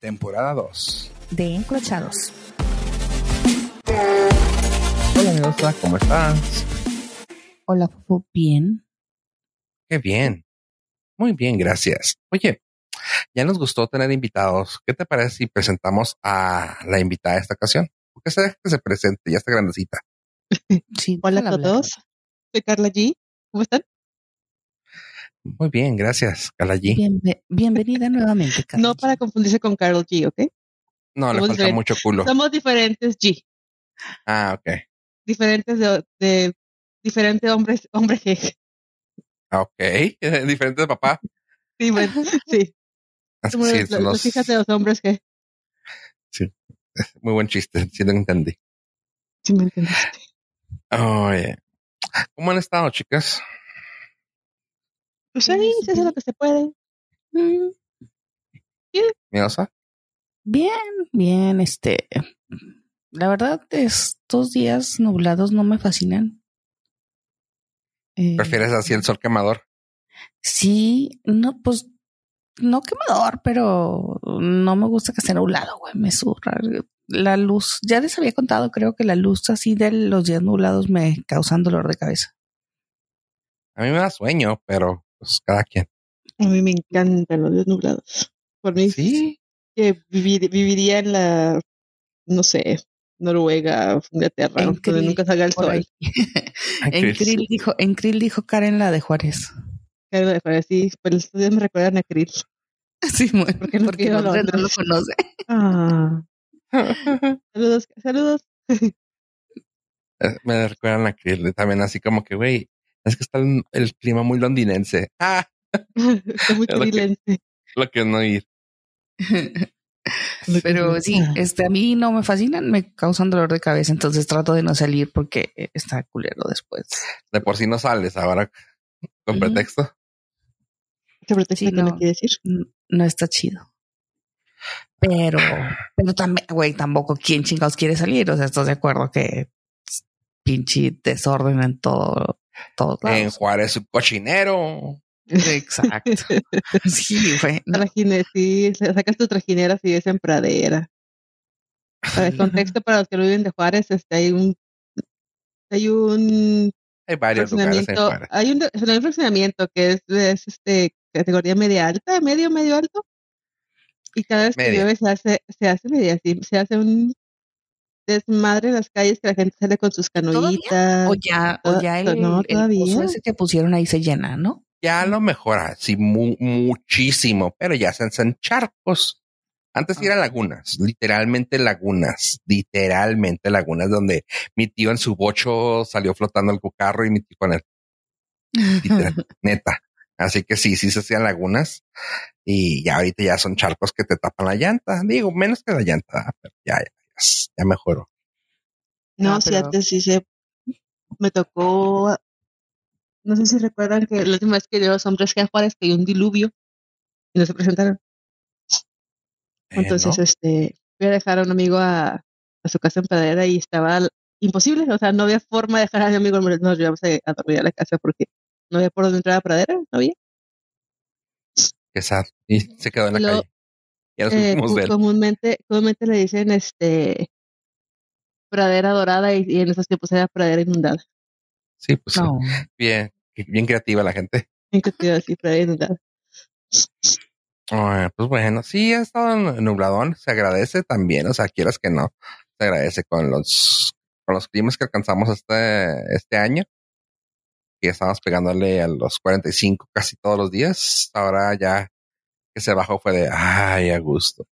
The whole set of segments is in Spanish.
temporada 2. de Encrochados. Hola, Mendoza, ¿cómo estás? Hola, Fofo. Bien. Qué bien. Muy bien, gracias. Oye, ya nos gustó tener invitados. ¿Qué te parece si presentamos a la invitada de esta ocasión? Porque se deja que se presente, ya está grandecita. Sí, Hola a todos, soy Carla G. ¿Cómo están? Muy bien, gracias, Carla G. bienvenida nuevamente, Carla No G. para confundirse con Carol G, ¿ok? No, le falta diferentes. mucho culo. Somos diferentes G, Ah, ok. diferentes de, de diferentes hombres, hombres G. Ah, Ok. Diferente de papá. Sí, bueno, sí. Así Somos sí, los- los hijas de los hombres G. muy buen chiste, sí lo entendí. Sí, me entendiste. Oye, ¿cómo han estado, chicas? Pues ahí se hace lo que se puede. Mm, ¿Miosa? Bien, bien, este. La verdad, estos días nublados no me fascinan. Eh, ¿Prefieres así el sol quemador? Sí, no, pues no quemador, pero no me gusta que esté nublado, güey, me surra. La luz, ya les había contado, creo que la luz así de los días nublados me causan dolor de cabeza. A mí me da sueño, pero pues cada quien. A mí me encantan los desnublados. Por mí, Sí. que vivir- viviría en la, no sé, Noruega, Inglaterra, En donde Krill, nunca salga el sol. ahí. Ay, En. Krill dijo, en Krill dijo Karen la de Juárez. Claro, de fuera, sí, pero estos días me recuerdan a Krill. Sí, muy, Porque no porque quiero Londres no lo conoce. Ah. Saludos, saludos. Eh, Me recuerdan a Krill también así como que, güey, es que está el, el clima muy londinense. Ah, Está muy Es lo lo que no ir. Pero sí, este a mí no me fascinan, me causan dolor de cabeza, entonces trato de no salir porque está culero después. De por sí no sales ahora con pretexto. ¿Qué pretexto Sí, que no quiere decir? No está chido. Pero, pero también, güey, tampoco quién chingados quiere salir. O sea, estás de acuerdo que pinche desorden en todo, todos En. Juárez, su cochinero. Exacto. Sí, güey. no. Trajine, sí, sa- sacas tu trajinera si es en pradera. Para el contexto, para los que no viven de Juárez, este, hay un hay un Hay varios lugares en fraccionamiento, Juárez. hay un, un fraccionamiento que es, es, este categoría media alta, medio, medio alto. Y cada vez que llueve se hace, se hace media, se hace un desmadre en las calles que la gente sale con sus ¿Todavía? canoitas. O ya, o ya el, No, el pozo ese que pusieron ahí se llena, ¿no? Ya lo mejora, sí, mu- muchísimo, pero ya se hacen charcos. Antes sí eran lagunas, literalmente lagunas, literalmente lagunas, donde mi tío en su bocho salió flotando el carro y mi tío con él, literal, neta. Así que sí, sí se hacían lagunas y ya ahorita ya son charcos que te tapan la llanta. Digo, menos que la llanta, pero ya, ya, ya mejoró. No, Ah, pero- antes sí se me tocó. No sé si recuerdan que la última vez que los hombres que a Juárez cayó un diluvio y no se presentaron. Eh, Entonces, ¿no? este, fui a dejar a un amigo a, a su casa en Pradera y estaba imposible. O sea, no había forma de dejar a mi amigo. Nos llevamos a, a dormir a la casa porque no había por dónde entrar a Pradera. No había. Qué sad. Y se quedó en la calle. Ya Eh, comúnmente, comúnmente le dicen este pradera dorada y, y en esos tiempos era pradera inundada. Sí, pues No. bien, bien creativa la gente. En que te iba a decir pradera inundada. Pues bueno, sí, ha estado nubladón, se agradece también, o sea, quieras que no, se agradece con los, con los climas que alcanzamos este, este año. Y estamos pegándole a los 45 casi todos los días. Ahora ya que se bajó fue de, ay, a gusto.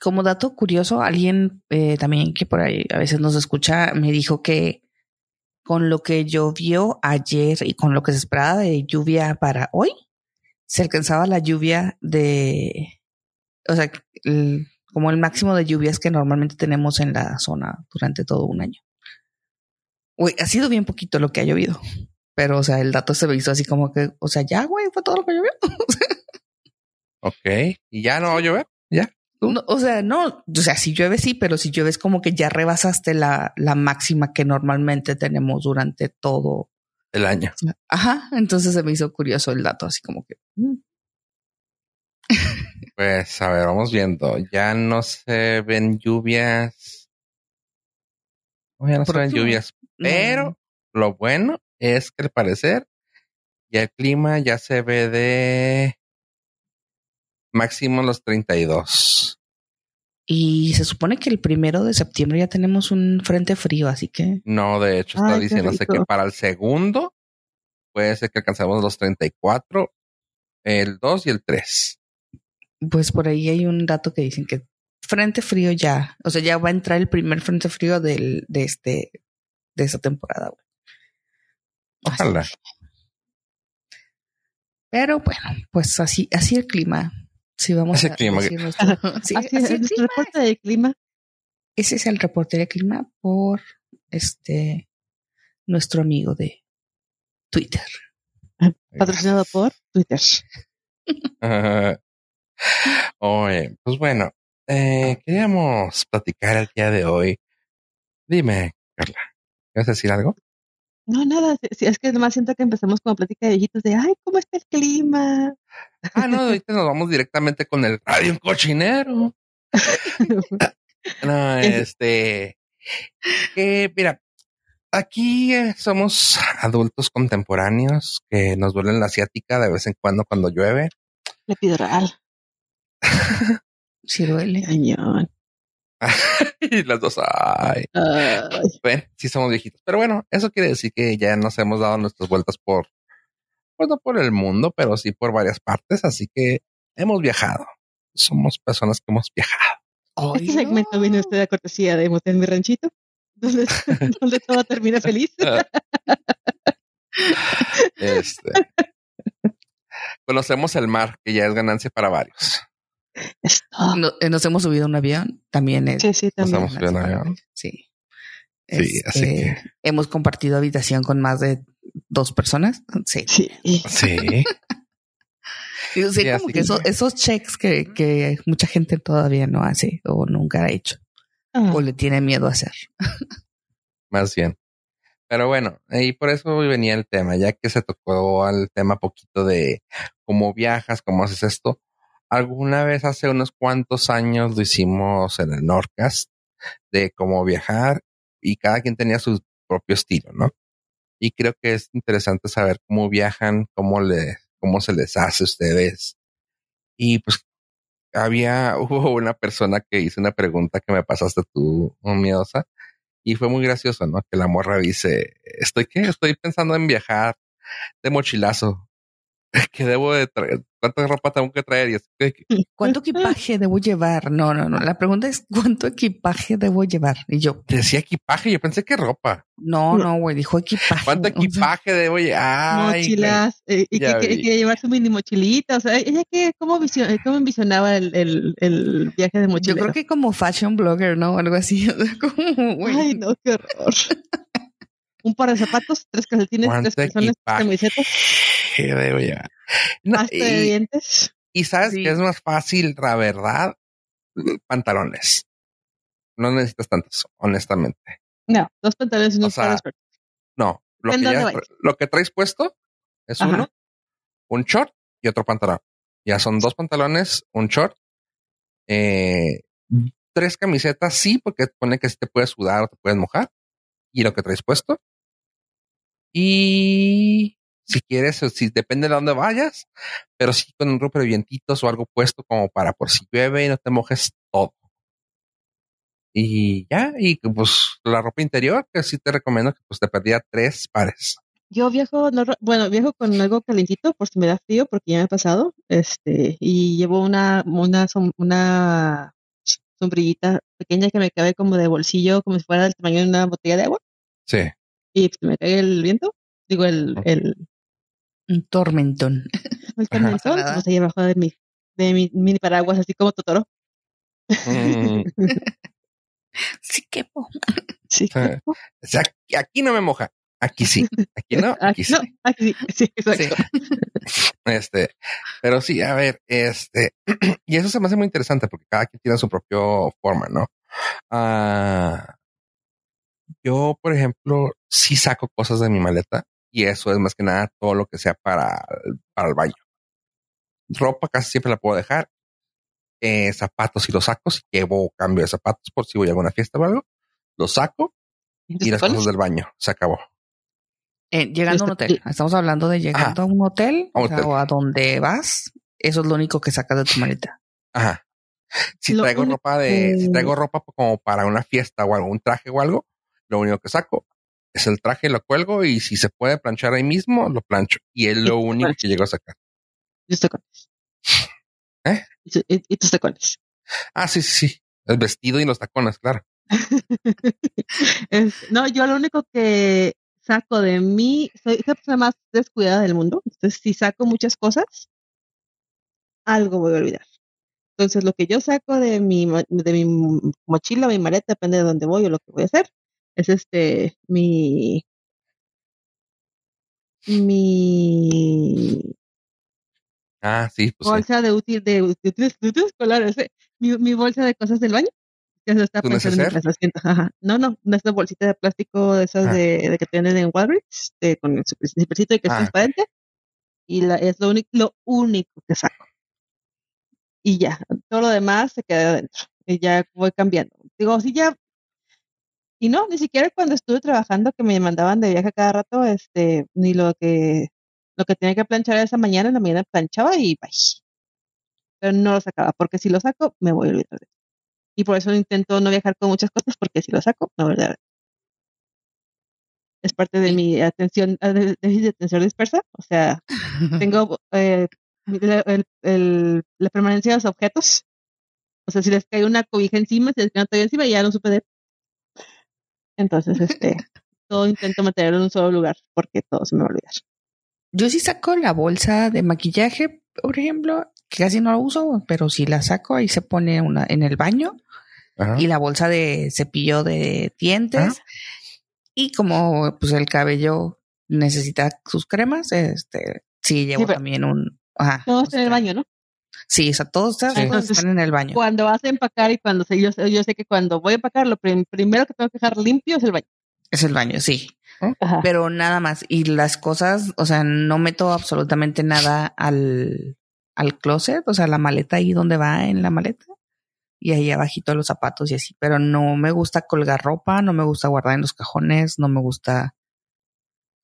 Como dato curioso, alguien eh, también que por ahí a veces nos escucha me dijo que con lo que llovió ayer y con lo que se esperaba de lluvia para hoy, se alcanzaba la lluvia de, o sea, como el máximo de lluvias que normalmente tenemos en la zona durante todo un año. Uy, ha sido bien poquito lo que ha llovido, pero o sea, el dato se hizo así como que, o sea, ya, güey, fue todo lo que llovió. Ok, y ya no va a llover, ya. No, o sea, no, o sea, si llueve sí, pero si llueve es como que ya rebasaste la, la máxima que normalmente tenemos durante todo. El año. Ajá, entonces se me hizo curioso el dato, así como que. mm. Pues a ver, vamos viendo. Ya no se ven lluvias. No, ya no se ven lluvias. Pero lo bueno es que al parecer ya el clima ya se ve de máximo los 32. Y se supone que el primero de septiembre ya tenemos un frente frío, así que No, de hecho está diciéndose que para el segundo puede ser que alcancemos los 34, el 2 y el 3. pues por ahí hay un dato que dicen que frente frío ya, o sea, ya va a entrar el primer frente frío del, de este, de esta temporada. güey. Ojalá. Pero bueno, pues así, así el clima. Si vamos a clima decir nuestro- sí, Así así es, el clima. reporte de clima. Ese es el reporte de clima por este nuestro amigo de Twitter. patrocinado por Twitter. Oye, pues bueno, eh, queríamos platicar el día de hoy. Dime, Carla, ¿quieres decir algo? No, nada, si- es que nomás siento que empezamos con plática de viejitos de, ay, ¿cómo está el clima? Ah, no, ahorita nos vamos directamente con el radio un cochinero. No, este, que mira, aquí eh, somos adultos contemporáneos que nos duele la asiática de vez en cuando cuando llueve. Le pido real. Si duele. Cañón. y las dos, ay, Ay, ven, sí somos viejitos. Pero bueno, eso quiere decir que ya nos hemos dado nuestras vueltas por, pues no por el mundo, pero sí por varias partes. Así que hemos viajado. Somos personas que hemos viajado. este segmento viene usted a cortesía de Motel Mi Ranchito, donde, donde todo termina feliz. Este, conocemos el mar, que ya es ganancia para varios. Es todo. No- eh, nos hemos subido a un avión, también es. Sí, sí, también. hemos subido a un avión. Sí. Sí, así que- hemos compartido habitación con más de dos personas. Sí. Sí. Sí. Digo, sí, Sí, como que eso- que- esos checks que, que mucha gente todavía no hace o nunca ha hecho Ah, o le tiene miedo a hacer. más bien. Pero bueno, y por eso venía el tema, ya que se tocó al tema poquito de cómo viajas, cómo haces esto. Alguna vez hace unos cuantos años lo hicimos en el Nordcast de cómo viajar y cada quien tenía su propio estilo, ¿no? Y creo que es interesante saber cómo viajan, cómo le, cómo se les hace a ustedes. Y pues había, hubo una persona que hizo una pregunta que me pasaste tú, miedosa, y fue muy gracioso, ¿no? Que la morra dice, estoy qué, estoy pensando en viajar de mochilazo. ¿Qué debo de traer? ¿Cuánta ropa tengo que traer? Y es que, ¿Cuánto equipaje debo llevar? No, no, no. La pregunta es ¿cuánto equipaje debo llevar? Y yo, decía equipaje, yo pensé que ropa. no, no, güey, dijo equipaje. ¿Cuánto O sea, equipaje debo llevar? Ay, mochilas. eh, y que llevar su mini mochilita. O sea, ella que, ¿cómo, visio- eh, cómo envisionaba el, el, el viaje de yo mochilero? creo que como fashion blogger, ¿no? Algo así. O sea, como, güey. Ay, no, qué horror. Un par de zapatos, tres calcetines, ¿Cuánto tres calzones, equipaje camisetas, debo llevar? No, de y, dientes. y sabes Sí. que es más fácil, la verdad, pantalones. No necesitas tantos, honestamente. No, dos pantalones y O unos sea, pares verdes. No, lo que, ¿En dónde ya- lo que traes puesto es Ajá. uno, un short y otro pantalón. Ya son dos pantalones, un short, eh, tres camisetas, sí, porque pone que si te puedes sudar o te puedes mojar. Y lo que traes puesto. Y si quieres, o si depende de dónde vayas, pero sí con un ropa de vientitos o algo puesto como para por si llueve y no te mojes todo. Y ya, y pues la ropa interior, que sí te recomiendo que pues te perdía tres pares. Yo viajo, no bueno, viajo con algo calentito por si me da frío, porque ya me ha pasado. Este, y llevo una, una, una sombrillita pequeña que me cabe como de bolsillo, como si fuera del tamaño de una botella de agua. Sí. Y pues, me cae el viento, digo, el, el, Un tormentón. el tormentón, Nada. pues ahí abajo de mi, de mi mini paraguas, así como Totoro. Mm, Sí, que po. Sí. o sea, aquí, aquí no me moja. Aquí sí. Aquí no, aquí Aquí, sí. no, aquí sí, sí, exacto. Este, pero sí, a ver, este, y eso se me hace muy interesante porque cada quien tiene su propio forma, ¿no? Ah, yo, por ejemplo, sí saco cosas de mi maleta y eso es más que nada todo lo que sea para, para el baño. Ropa casi siempre la puedo dejar eh, zapatos y los sacos. Llevo cambio de zapatos por si voy a alguna fiesta o algo. Los saco y las cosas del baño. Se acabó. Eh, llegando a un hotel. Estamos hablando de llegando a un hotel, A un o, sea, hotel. o a donde vas. Eso es lo único que sacas de tu maleta. Ajá. Si Lo traigo único ropa de, si traigo ropa como para una fiesta o algo, un traje o algo, lo único que saco es el traje, lo cuelgo y si se puede planchar ahí mismo, lo plancho. Y es lo único que llego a sacar. Y tus tacones. ¿Eh? Y, tu- y- y tus tacones. Ah, sí, sí, sí. El vestido y los tacones, claro. Es- no, yo lo único que saco de mí, soy la persona más descuidada del mundo. Entonces, si saco muchas cosas, algo voy a olvidar. Entonces, lo que yo saco de mi, de mi mochila o mi maleta, depende de dónde voy o lo que voy a hacer, es este, mi, mi Ah, sí, pues sí. bolsa de útil, de, útiles, escolares, eh, mi, mi bolsa de cosas del baño. Que se está ¿Tu pensando en. Ajá. No, no, no es una bolsita de plástico de esas Ah. de, de que te venden en Walgreens, de, con el super- zipercito y que es Ah, transparente. Y la, es lo, único lo único que saco. Y ya, todo lo demás se queda adentro. Y ya voy cambiando. Digo, sí, ya. Y no, ni siquiera cuando estuve trabajando que me mandaban de viaje cada rato, este, ni lo que lo que tenía que planchar esa mañana, en la mañana planchaba y bye. Pero no lo sacaba, porque si lo saco, me voy a olvidar de. Y por eso intento no viajar con muchas cosas, porque si lo saco, me voy a. Es parte de mi atención, eh, de- de atención dispersa. O sea, tengo eh, el- el- la permanencia de los objetos. O sea, si les cae una cobija encima, si les cae una toalla encima, ya no supe de él. Entonces, este, todo intento mantenerlo en un solo lugar, porque todo se me va a olvidar. Yo sí saco la bolsa de maquillaje, por ejemplo, que casi no la uso, pero si la saco ahí se pone una en el baño Ajá. y la bolsa de cepillo de dientes. Y como pues el cabello necesita sus cremas, este sí llevo también un ajá, Todo o está en el sea, baño, ¿no? Sí, o sea, todas estas Sí. cosas están en el baño. Cuando vas a empacar y cuando sé, yo, sé- yo sé que cuando voy a empacar, lo prim- primero que tengo que dejar limpio es el baño. Es el baño, sí. Ajá. Pero nada más. Y las cosas, o sea, no meto absolutamente nada al, al closet, o sea, la maleta ahí donde va en la maleta. Y ahí abajito los zapatos y así. Pero no me gusta colgar ropa, no me gusta guardar en los cajones, no me gusta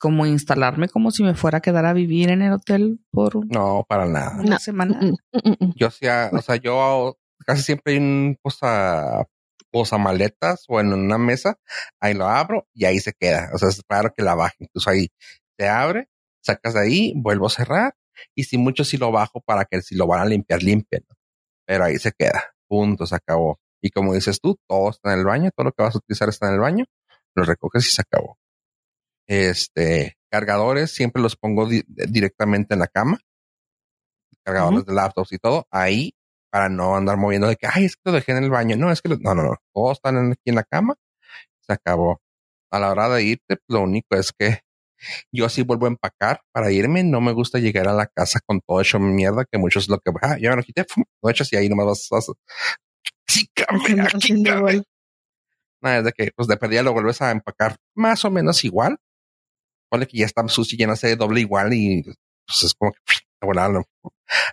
como instalarme como si me fuera a quedar a vivir en el hotel por No, para nada. una No. semana. Mm, mm, mm. Yo hacía, o sea, yo casi siempre hay un posa, maletas o en una mesa, ahí lo abro y ahí se queda. O sea, es raro que la baje. Incluso ahí se abre, sacas de ahí, vuelvo a cerrar y si mucho si lo bajo para que si lo van a limpiar, limpien. Pero ahí se queda. Punto, se acabó. Y como dices tú, todo está en el baño, todo lo que vas a utilizar está en el baño, lo recoges y se acabó. Este, cargadores siempre los pongo di- directamente en la cama. Cargadores de laptops y todo, ahí para no andar moviendo de que, ay, es que lo dejé en el baño. No, es que lo- no, no, no. Todos están en- aquí en la cama. Se acabó. A la hora de irte, pues, lo único es que yo así vuelvo a empacar para irme. No me gusta llegar a la casa con todo hecho mierda, que muchos lo que, ah, ya me lo quité, pum, lo echas y ahí nomás vas, vas sí, Haciendo- aquí. No, es de que, pues de perdida lo vuelves a empacar más o menos igual. Ponle que ya está ya no se doble igual y pues es como que de volada, ¿no?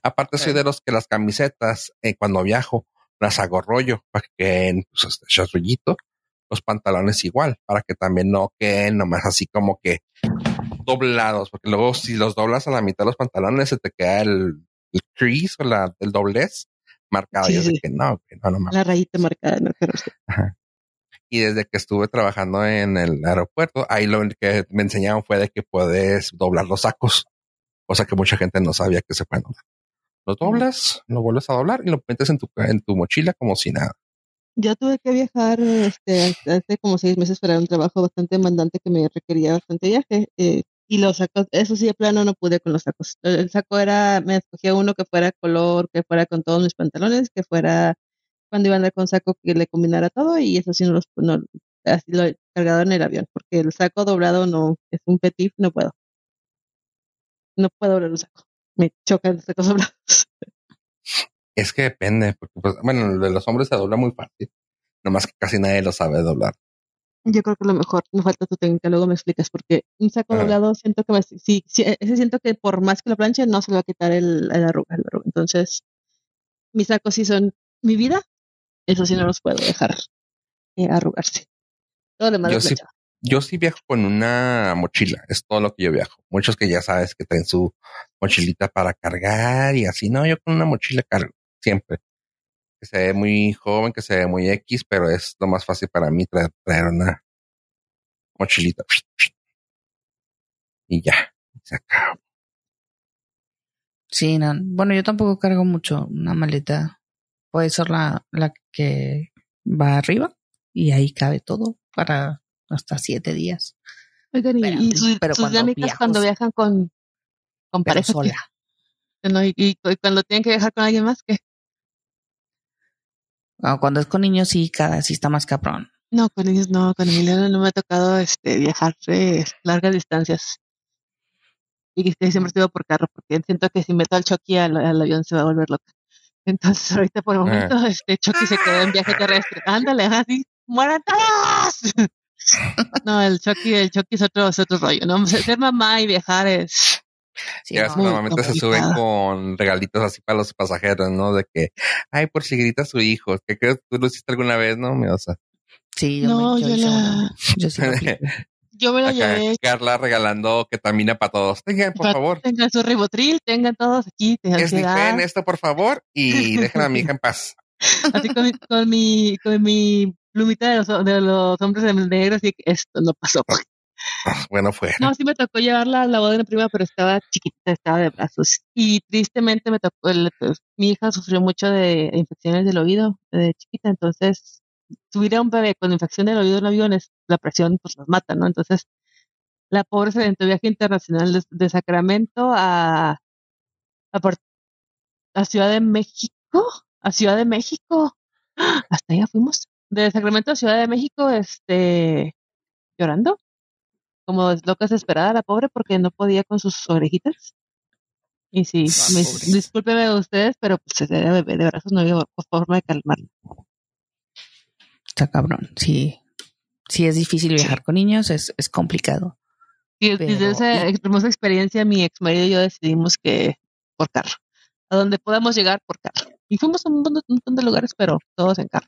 Aparte soy de los que las camisetas eh, cuando viajo las hago rollo para que queden pues, este. Los pantalones igual para que también no queden nomás así como que doblados, porque luego si los doblas a la mitad de los pantalones se te queda el, el crease o la, el doblez marcado. Sí, y es de sí. que no, que no, no. La rayita marcada, no pero sí. Y desde que estuve trabajando en el aeropuerto, ahí lo que me enseñaron fue de que puedes doblar los sacos, cosa que mucha gente no sabía que se pueden doblar. Los doblas, lo vuelves a doblar y lo metes en tu, en tu mochila como si nada. Yo tuve que viajar este, hace como seis meses para un trabajo bastante demandante que me requería bastante viaje. eh, y los sacos, eso sí, de plano no pude con los sacos. El el saco era, me escogía uno que fuera color, que fuera con todos mis pantalones, que fuera cuando iba a andar con saco que le combinara todo y eso sí no los no, así lo he cargado en el avión, porque el saco doblado no es un petit, no puedo. No puedo doblar un saco. Me chocan los sacos doblados. Es que depende, porque pues, bueno, el de los hombres se dobla muy fácil. Nomás que casi nadie lo sabe doblar. Yo creo que lo mejor, me falta tu técnica, luego me explicas, porque un saco doblado siento que me, sí, sí, ese siento que por más que lo planche no se le va a quitar el, el arruga, el arruga. Entonces, mis sacos sí son mi vida, eso sí no los puedo dejar eh, arrugarse. Todo lo demás Yo sí, planchado. yo sí viajo con una mochila, es todo lo que yo viajo. Muchos que ya sabes que traen su mochilita para cargar y así. No, yo con una mochila cargo siempre. Que se ve muy joven, que se ve muy X, pero es lo más fácil para mí traer, traer una mochilita. Y ya, se acaba. Sí, no. Bueno, yo tampoco cargo mucho una maleta. Puede ser la, la que va arriba y ahí cabe todo para hasta siete días. Oigan, y, Pero- y sus, pero sus cuando dinámicas cuando viajan con, con pareja. sola. Y, y cu- cuando tienen que viajar con alguien más, ¿qué? Cuando es con niños, sí, cada sí está más cabrón. No, con ellos no, con Emiliano no me ha tocado este viajar eh, largas distancias. Y que siempre estuve por carro, porque siento que si meto al Chucky al, al avión se va a volver loca. Entonces ahorita por el momento este Chucky se quedó en viaje terrestre. Ándale, así, mueran todos. no, el Chucky, el Chucky es otro, es otro rollo, ¿no? Ser mamá y viajar es Sí, no, normalmente se suben con regalitos así para los pasajeros, ¿no? De que, ay, por si grita su hijo, que creo que tú lo hiciste alguna vez, ¿no? Me osa. sí, yo, No, me, yo, la-. Yo sí. Yo me lo llevé. Carla regalando ketamina para todos. Tengan, por favor. Tengan su ribotril, tengan todos aquí, tengan Es ansiedad. esto, por favor, y dejen a mi hija en paz. Así con mi, con mi, con mi plumita de los, de los hombres de negro, así que esto no pasó. Ah, Bueno, fue. No, sí me tocó llevarla a la boda de mi prima, pero estaba chiquita, estaba de brazos. Y tristemente me tocó, el- pues, mi hija sufrió mucho de infecciones del oído de chiquita, entonces subir a un bebé con infección del oído en aviones, la presión pues nos mata, ¿no? Entonces, la pobre se aventó viaje internacional de, de Sacramento a, a, a Ciudad de México, a Ciudad de México. ¡Ah! Hasta allá fuimos. De Sacramento a Ciudad de México, este, llorando como loca desesperada la pobre porque no podía con sus orejitas. Y sí, Ah, discúlpeme ustedes, pero pues era bebé de brazos, no había forma de calmarlo. Está cabrón. Sí. Sí, es difícil viajar con niños, es, es complicado. Y Pero- desde esa hermosa experiencia, mi ex marido y yo decidimos que por carro, a donde podamos llegar por carro. Y fuimos a un montón, un montón de lugares, pero todos en carro.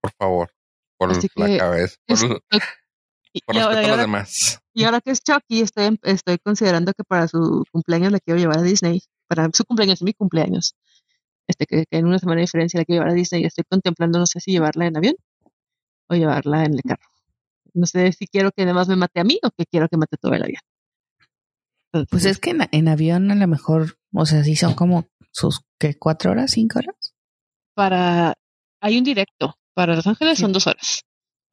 Por favor. Por Así la que cabeza. Por, es- por y ahora, respeto y a los demás. y ahora que es Chucky, estoy, estoy considerando que para su cumpleaños la quiero llevar a Disney. Para su cumpleaños, mi cumpleaños. Este, que, que en una semana de diferencia la quiero llevar a Disney. Y estoy contemplando, no sé si llevarla en avión o llevarla en el carro. No sé si quiero que además me mate a mí o que quiero que mate todo el avión. Entonces, Pues es que en, en avión a lo mejor, o sea, sí son como sus, ¿qué? ¿Cuatro horas? ¿Cinco horas? para, hay un directo. Para Los Ángeles Sí. son dos horas.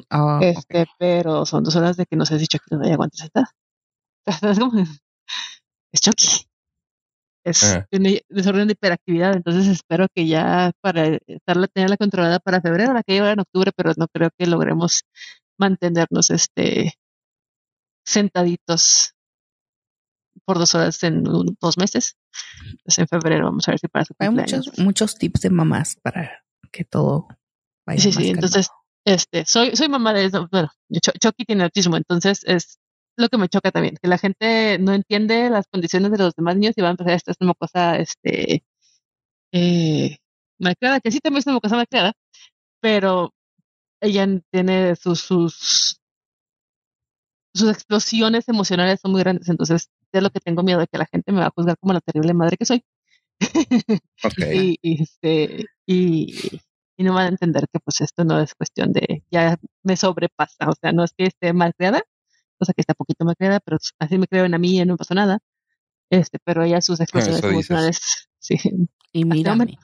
Ah, Este, pero son dos horas de que no sé si Chucky todavía aguanta sentada. Es Chucky. Es tiene desorden de hiperactividad, entonces espero que ya para estarla, tenerla controlada para febrero, la que lleva en octubre, pero no creo que logremos mantenernos este sentaditos por dos horas en un- dos meses. Entonces en febrero vamos a ver si para su Hay cumpleaños. muchos, muchos tips de mamás para que todo vaya Sí, más sí, calmado. entonces, este, soy, soy mamá de eso. Bueno, Ch- Chucky tiene autismo, entonces es lo que me choca también, que la gente no entiende las condiciones de los demás niños y va a empezar esta es una cosa, este, eh, malcriada, que sí también es una cosa malcriada, pero ella tiene sus, sus, sus explosiones emocionales son muy grandes, entonces es lo que tengo miedo de que la gente me va a juzgar como la terrible madre que soy. Ok. y, y, este y, y no van a entender que pues esto no es cuestión de ya me sobrepasa, o sea, no es que esté mal creada, o sea que está poquito mal creada, pero así me creo en a mí y no pasó nada. Este, pero ella sus dices. emocionales, sí. Y mírame.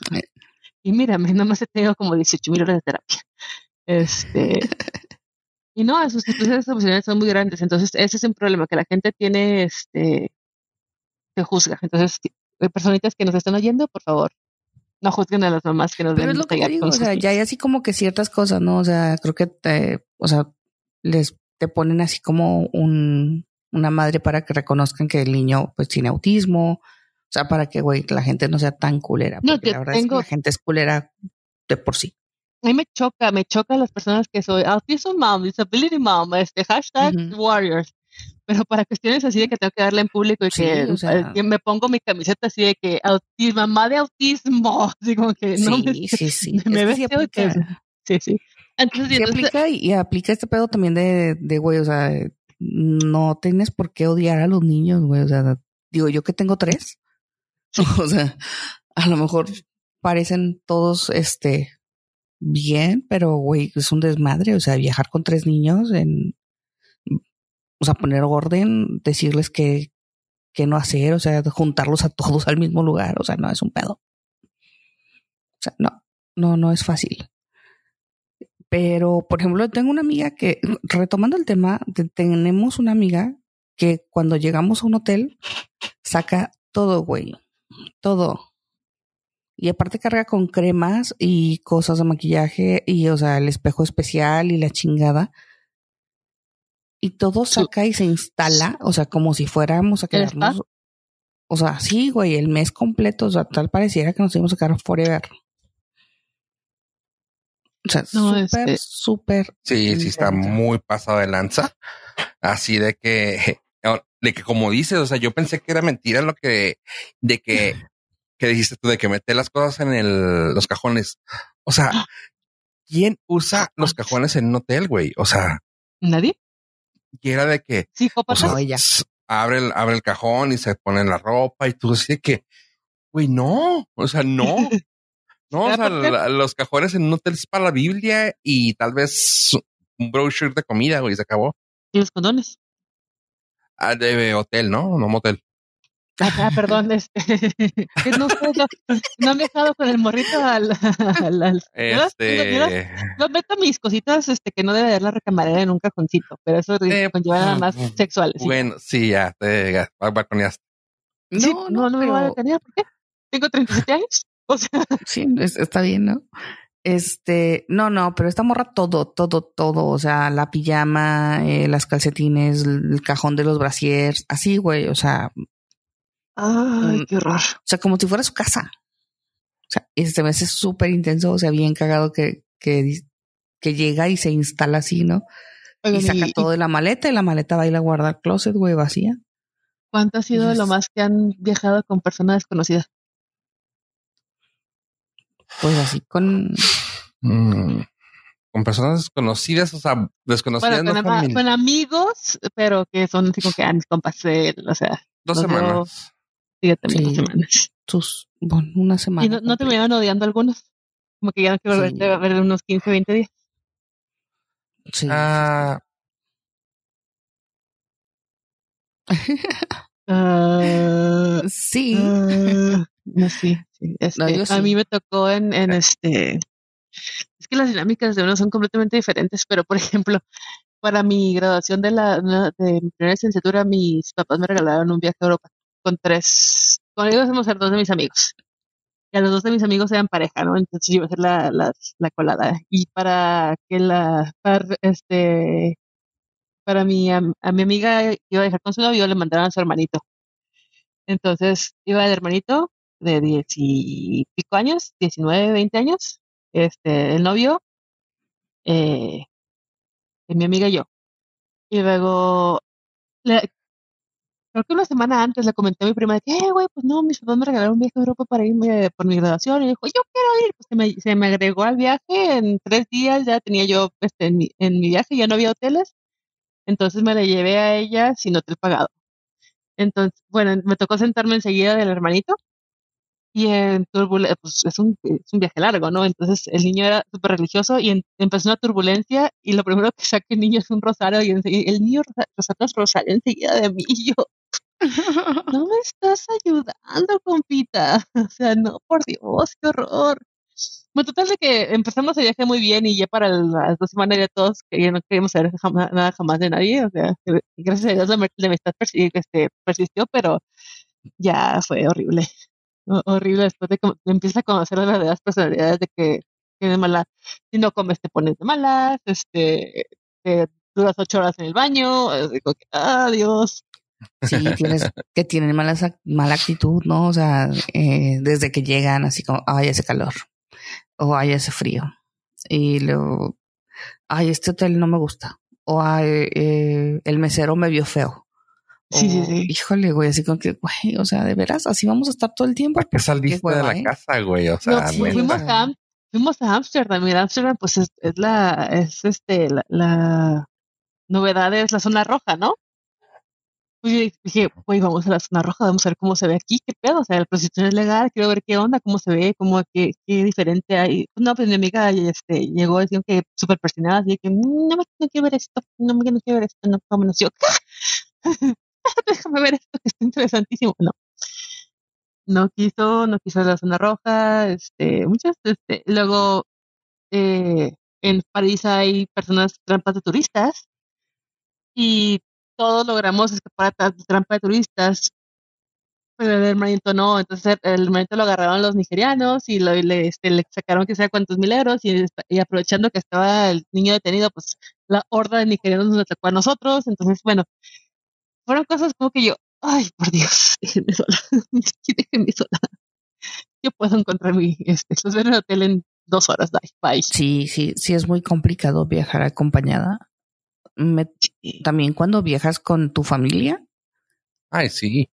Y mírame, nomás he tenido como 18 mil horas de terapia. Este, y no, sus explosiones emocionales son muy grandes, entonces ese es un problema que la gente tiene, este, que juzga. Entonces, personitas que nos están oyendo, por favor, no juzguen a las mamás que nos Pero ven es lo que te digo, con o sea, ya hay así como que ciertas cosas, ¿no? O sea, creo que te, o sea, les te ponen así como un, una madre para que reconozcan que el niño pues tiene autismo, o sea, para que, güey, la gente no sea tan culera. No, porque que la verdad es que la gente es culera de por sí. A mí me choca, me choca las personas que soy autism mom, disability mom, este hashtag warriors. pero para cuestiones así de que tengo que darle en público y que, me pongo mi camiseta así de que autismo, mamá de autismo, así como que no me, sí, sí. me sí, sí, sí. Entonces, aplica y, aplica este pedo también de, de, güey, o sea, no tienes por qué odiar a los niños, güey, o sea, digo yo que tengo tres, o sea, a lo mejor parecen todos, este, bien, pero güey, es un desmadre, o sea, viajar con tres niños en, o sea, poner orden, decirles que, que no hacer, o sea, juntarlos a todos al mismo lugar, o sea, no es un pedo. O sea, no, no, no es fácil. Pero, por ejemplo, tengo una amiga que, retomando el tema, tenemos una amiga que cuando llegamos a un hotel saca todo, güey, todo. Y aparte carga con cremas y cosas de maquillaje y, o sea, el espejo especial y la chingada. Y todo saca y se instala, o sea, como si fuéramos a quedarnos. O sea, sí, güey, el mes completo, o sea, tal pareciera que nos íbamos a quedar forever. O sea, súper, este súper. Sí, sí, está muy pasado de lanza. Así de que, de que como dices, o sea, yo pensé que era mentira lo que, de que que dijiste tú de que meter las cosas en el, los cajones. O sea, ¿quién usa los cajones en un hotel, güey? O sea, nadie. Y era de que sí, o sea, abre el, abre el cajón y se pone la ropa y tú así de que, güey, no, o sea, no. No, o sea, los cajones en un hotel es para la Biblia y tal vez un brochure de comida, güey, se acabó. ¿Y los condones? Ah, de hotel, ¿no? No motel. Ah, perdón, este, no, no, me he dejado con el morrito al, al, este... no, meto mis cositas este que no debe haber la recamarera en un cajoncito, pero eso eh, conlleva nada más mm, sexuales. Bueno, sí, ya, te balconeaste. No, no, no, me voy a balconear, ¿por qué? Tengo 37 años, o sea. Sí, está bien, ¿no? Este, no, no, pero esta morra todo, todo, todo, o sea, la pijama, eh, las calcetines, el cajón de los brasiers, así, güey, o sea, Ay, mm, qué horror. O sea, como si fuera su casa. O sea, este mes es súper intenso, o sea, bien cagado que, que, que llega y se instala así, ¿no? y saca todo de la maleta y la maleta va a ir a guardar closet, güey, vacía. ¿Cuánto ha sido lo más que han viajado con personas desconocidas? Pues así con... Mm, con personas desconocidas, o sea, desconocidas. con, amigos, pero que son así como que han compas, o sea. Dos semanas. Fíjate, sí. dos semanas. Tus, bueno, una semana. ¿Y no, no te iban odiando algunos? Como que ya no quiero sí. a ver unos 15, 20 días. Sí. Ah. Uh, sí. Uh, no, sí. Este, no, sí. A mí me tocó en, en este. Es que las dinámicas de uno son completamente diferentes, pero por ejemplo, para mi graduación de la de mi primera licenciatura, mis papás me regalaron un viaje a Europa con tres, con ellos vamos a ser dos de mis amigos. Y a los dos de mis amigos eran pareja, ¿no? Entonces yo iba a hacer la, la, la colada. Y para que la, para, este, para mi, a, a, mi amiga que iba a dejar con su novio, le mandaron a su hermanito. Entonces iba el hermanito de diez y pico años, 19, 20 años, este, el novio, eh, mi amiga y yo. Y luego, le, creo que una semana antes le comenté a mi prima de que, eh, güey, pues no, mis papás me regalaron un viaje a Europa para irme por mi graduación. Y dijo, yo quiero ir. Pues se me, se me agregó al viaje en tres días, ya tenía yo este, en, mi, en mi viaje, ya no había hoteles. Entonces me la llevé a ella sin hotel pagado. Entonces, bueno, me tocó sentarme enseguida del hermanito y en turbulencia, pues es un, es un viaje largo, ¿no? Entonces el niño era súper religioso y en, empezó una turbulencia y lo primero que saca el niño es un rosario y el niño sacó rosario enseguida de mí y yo, no me estás ayudando, compita. O sea, no, por Dios, qué horror. Bueno, total de que empezamos el viaje muy bien y ya para las dos semanas ya todos ya no queríamos saber nada jamás de nadie. O sea, gracias a Dios la, la amistad este, persistió, pero ya fue horrible horrible después de que empieza a conocer las verdaderas personalidades de que tienes mala, si no comes te pones de malas, este, que duras ocho horas en el baño, digo que, adiós. Sí, tienes que tienen mala, mala actitud, ¿no? O sea, eh, desde que llegan así como, ay, ese calor, o ay, ese frío. Y luego, ay, este hotel no me gusta, o ay, eh, el mesero me vio feo, Sí, sí, sí. Híjole, güey, así como que, güey, o sea, de veras, así vamos a estar todo el tiempo. ¿Para qué saliste de la ¿eh? casa, güey? O sea, No, sí, fuimos a, fuimos a Amsterdam. Y Amsterdam, pues es, es la, es este, la, la novedad es la zona roja, ¿no? Pues yo dije, güey, vamos a la zona roja, vamos a ver cómo se ve aquí, qué pedo, o sea, la prostitución es legal, quiero ver qué onda, cómo se ve, cómo, qué, qué diferente hay. No, pues mi amiga este, llegó, decía que súper persinada, así que, "Mm, no, me, no quiero ver esto, no, me no quiero ver esto, no, vámonos. Yo, déjame ver esto, que está interesantísimo. No, no quiso, no quiso la zona roja, este, muchas, este, luego, eh, en París hay personas trampas de turistas y todos logramos escapar a trampa de turistas, pero el hermanito no, entonces el hermanito lo agarraron los nigerianos y lo, este, le sacaron que sea cuántos mil euros y, y aprovechando que estaba el niño detenido, pues la horda de nigerianos nos atacó a nosotros, entonces bueno, fueron cosas como que yo, ay, por Dios, déjenme sola, déjenme sola. Yo puedo encontrar mi, este, los ver en el hotel en dos horas, bye, bye. Sí, sí, sí es muy complicado viajar acompañada. Me- también cuando viajas con tu familia, Ay, sí.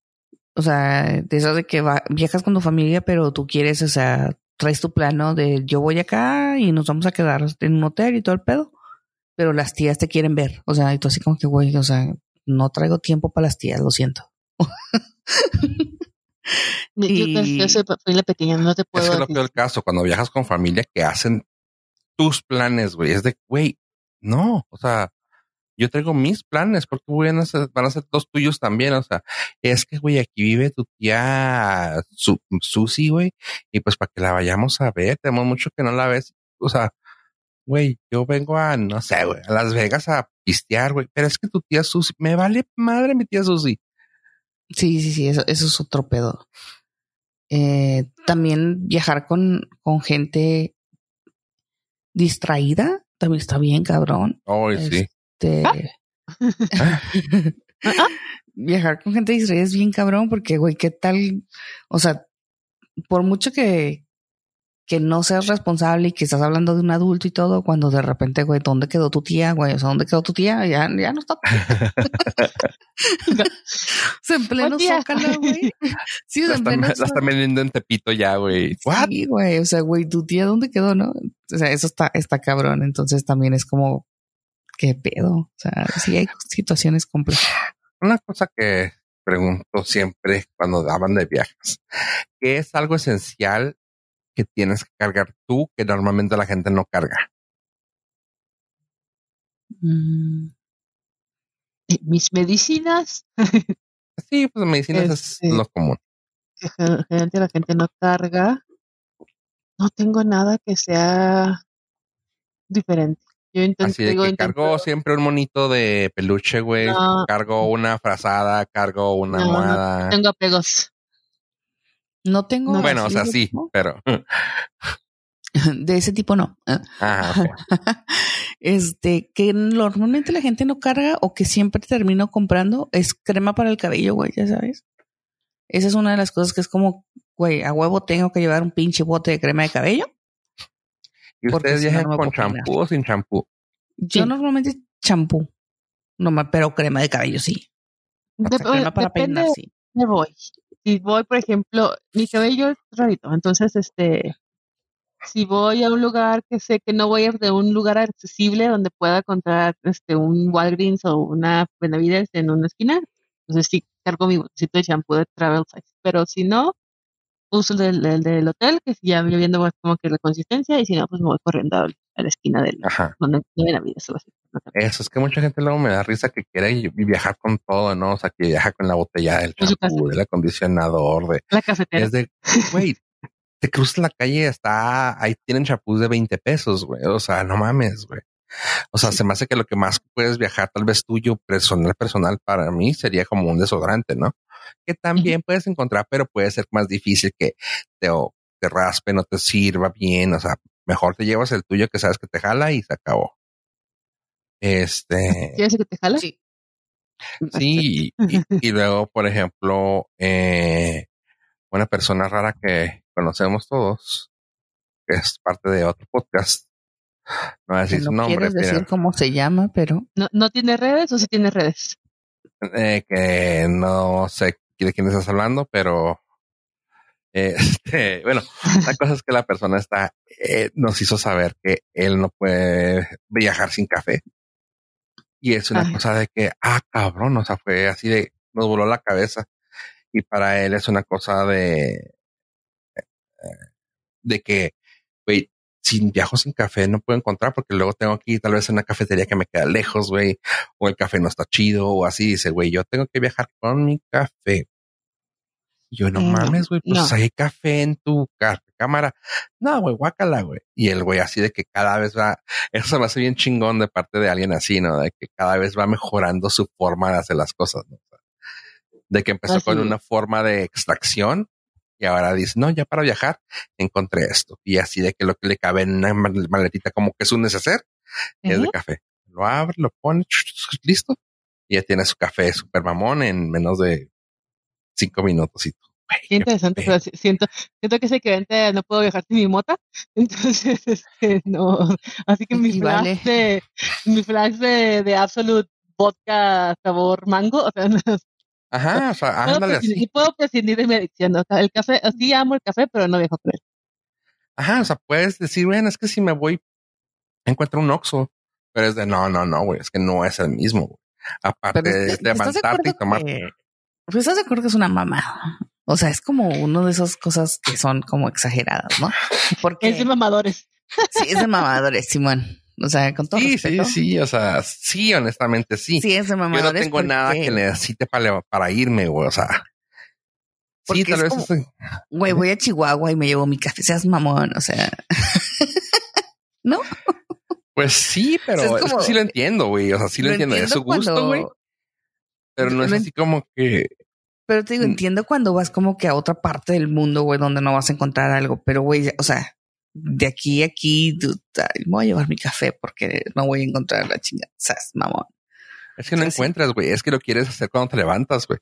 o sea, de eso de que va- viajas con tu familia, pero tú quieres, o sea, traes tu plano de yo voy acá y nos vamos a quedar en un hotel y todo el pedo, pero las tías te quieren ver, o sea, y tú así como que, güey, o sea, no traigo tiempo para las tías, lo siento. Yo, Y- yo soy familia pequeña, no te Es puedo que es lo decir. peor caso, cuando viajas con familia que hacen tus planes, güey. Es de, güey, no, o sea, yo traigo mis planes, porque a van a ser los tuyos también, o sea, es que, güey, aquí vive tu tía Su Susi, güey, y pues para que la vayamos a ver, tenemos mucho que no la ves, o sea, güey, yo vengo a, no sé, güey, a Las Vegas a pistear, güey, pero es que tu tía Susi, me vale madre mi tía Susi. Sí, sí, sí, eso, eso es otro pedo. Eh, también viajar con, con gente distraída también está bien, cabrón. Ay, sí. Este, viajar con gente distraída es bien cabrón porque, güey, ¿qué tal? O sea, por mucho que, que no seas responsable y que estás hablando de un adulto y todo, cuando de repente, güey, ¿dónde quedó tu tía, güey? O sea, ¿dónde quedó tu tía? Ya, ya no está. o sea, en pleno zócalo, güey. Sí, La en pleno la están vendiendo en Tepito ya, güey. Sí, güey. O sea, güey, tu tía, ¿dónde quedó, no? O sea, eso está, está cabrón. Entonces también es como, ¿qué pedo? O sea, sí hay situaciones complejas. Una cosa que pregunto siempre cuando hablan de viajes, ¿qué es algo esencial que tienes que cargar tú que normalmente la gente no carga? Mm, Mis medicinas, Sí, pues medicinas es Este- lo común. que generalmente la gente no carga. No tengo nada que sea diferente. Yo intento, Así de digo, que intento- cargo siempre un monito de peluche, güey. No. Cargo una frazada, cargo una No, tengo apegos. No tengo. No, bueno, o así sea, de sí, tipo. pero. De ese tipo no. Ajá, ok. Este, que normalmente la gente no carga o que siempre termino comprando es crema para el cabello, güey, ya sabes. Esa es una de las cosas que es como, güey, a huevo tengo que llevar un pinche bote de crema de cabello. ¿Y ustedes si no, viajan no me con champú o sin champú? Yo Sí. normalmente champú, no pero crema de cabello sí. O sea, Dep- crema para depende peinar de sí. dónde voy. Si voy, por ejemplo, mi cabello es rarito, entonces, este, si voy a un lugar que sé que no voy a de un lugar accesible donde pueda encontrar este un Walgreens o una Benavides en una esquina, entonces sí cargo mi bolsito de shampoo de travel size. Pero si no, uso el del, el del hotel, que ya me viendo como que la consistencia, y si no, pues me voy corriendo a la esquina del Ajá. donde de Benavides o así. Eso es que mucha gente luego me da risa que quiere y- y viajar con todo, ¿no? O sea, que viaja con la botella del champú, del acondicionador, de La cafetera. Es de, güey, te cruzas la calle, está, ahí tienen chapús de 20 pesos, güey. O sea, no mames, güey. O sea, se me hace que lo que más puedes viajar, tal vez tuyo, personal, personal, para mí sería como un desodorante, ¿no? Que también puedes encontrar, pero puede ser más difícil que te, o te raspe, no te sirva bien. O sea, mejor te llevas el tuyo que sabes que te jala y se acabó. Este, ¿Quieres que te jala? Sí. Sí, y, y- y luego, por ejemplo, eh, una persona rara que conocemos todos, que es parte de otro podcast, no voy a decir su no nombre, quieres decir pero cómo se llama, pero ¿No, ¿No tiene redes o sí tiene redes? eh, que no sé de quién estás hablando, pero este, bueno, la cosa es que la persona está, eh, nos hizo saber que él no puede viajar sin café. Y es una cosa de que, ah, cabrón, o sea, fue así de, nos voló la cabeza. Y para él es una cosa de, de que, güey, sin viajo sin café no puedo encontrar porque luego tengo aquí tal vez una cafetería que me queda lejos, güey, o el café no está chido o así. Dice, güey, yo tengo que viajar con mi café. Yo no, mames, güey, pues hay café en tu cámara. No, güey, guácala, güey. Y el güey así de que cada vez va, eso se me hace bien chingón de parte de alguien así, ¿no? De que cada vez va mejorando su forma de hacer las cosas, ¿no? De que empezó con una forma de extracción y ahora dice, no, ya para viajar encontré esto. Y así de que lo que le cabe en una maletita como que es un neceser es de café. Lo abre, lo pone, listo. Y ya tiene su café super mamón en menos de cinco minutos y Qué interesante, pero siento, siento que ese cliente no puedo viajar sin mi mota, entonces este, no, así que mi flash de mi flash de, de Absolute vodka sabor mango, o sea, Ajá, o sea, ándale así. puedo prescindir de mi adicción, o sea, el café, sí amo el café, pero no viajo con él. Ajá, o sea, puedes decir, bueno, es que si me voy, encuentro un Oxxo, pero es de, no, no, no, güey, es que no es el mismo, güey. Aparte de levantarte y tomar. Pues estás de acuerdo que es una mamada. O sea, es como uno de esas cosas que son como exageradas, ¿no? Porque es de mamadores. Sí, es de mamadores, Simón. O sea, con todo sí, respeto. Sí, sí, o sea, sí, honestamente sí. Sí, es de mamadores. Yo no tengo nada que necesite para, para irme, güey, o sea. sí, tal vez. Güey, voy a Chihuahua y me llevo mi café, seas mamón, o sea. ¿No? Pues sí, pero sí lo entiendo, güey. O sea, sí lo, entiendo. Es su gusto, güey. Pero no es así como que. Pero te digo, mm. entiendo cuando vas como que a otra parte del mundo, güey, donde no vas a encontrar algo. Pero, güey, o sea, de aquí a aquí, me voy a llevar mi café porque no voy a encontrar la chingada. ¿Sabes, mamón? Es que no encuentras, güey. Es que lo quieres hacer cuando te levantas, güey.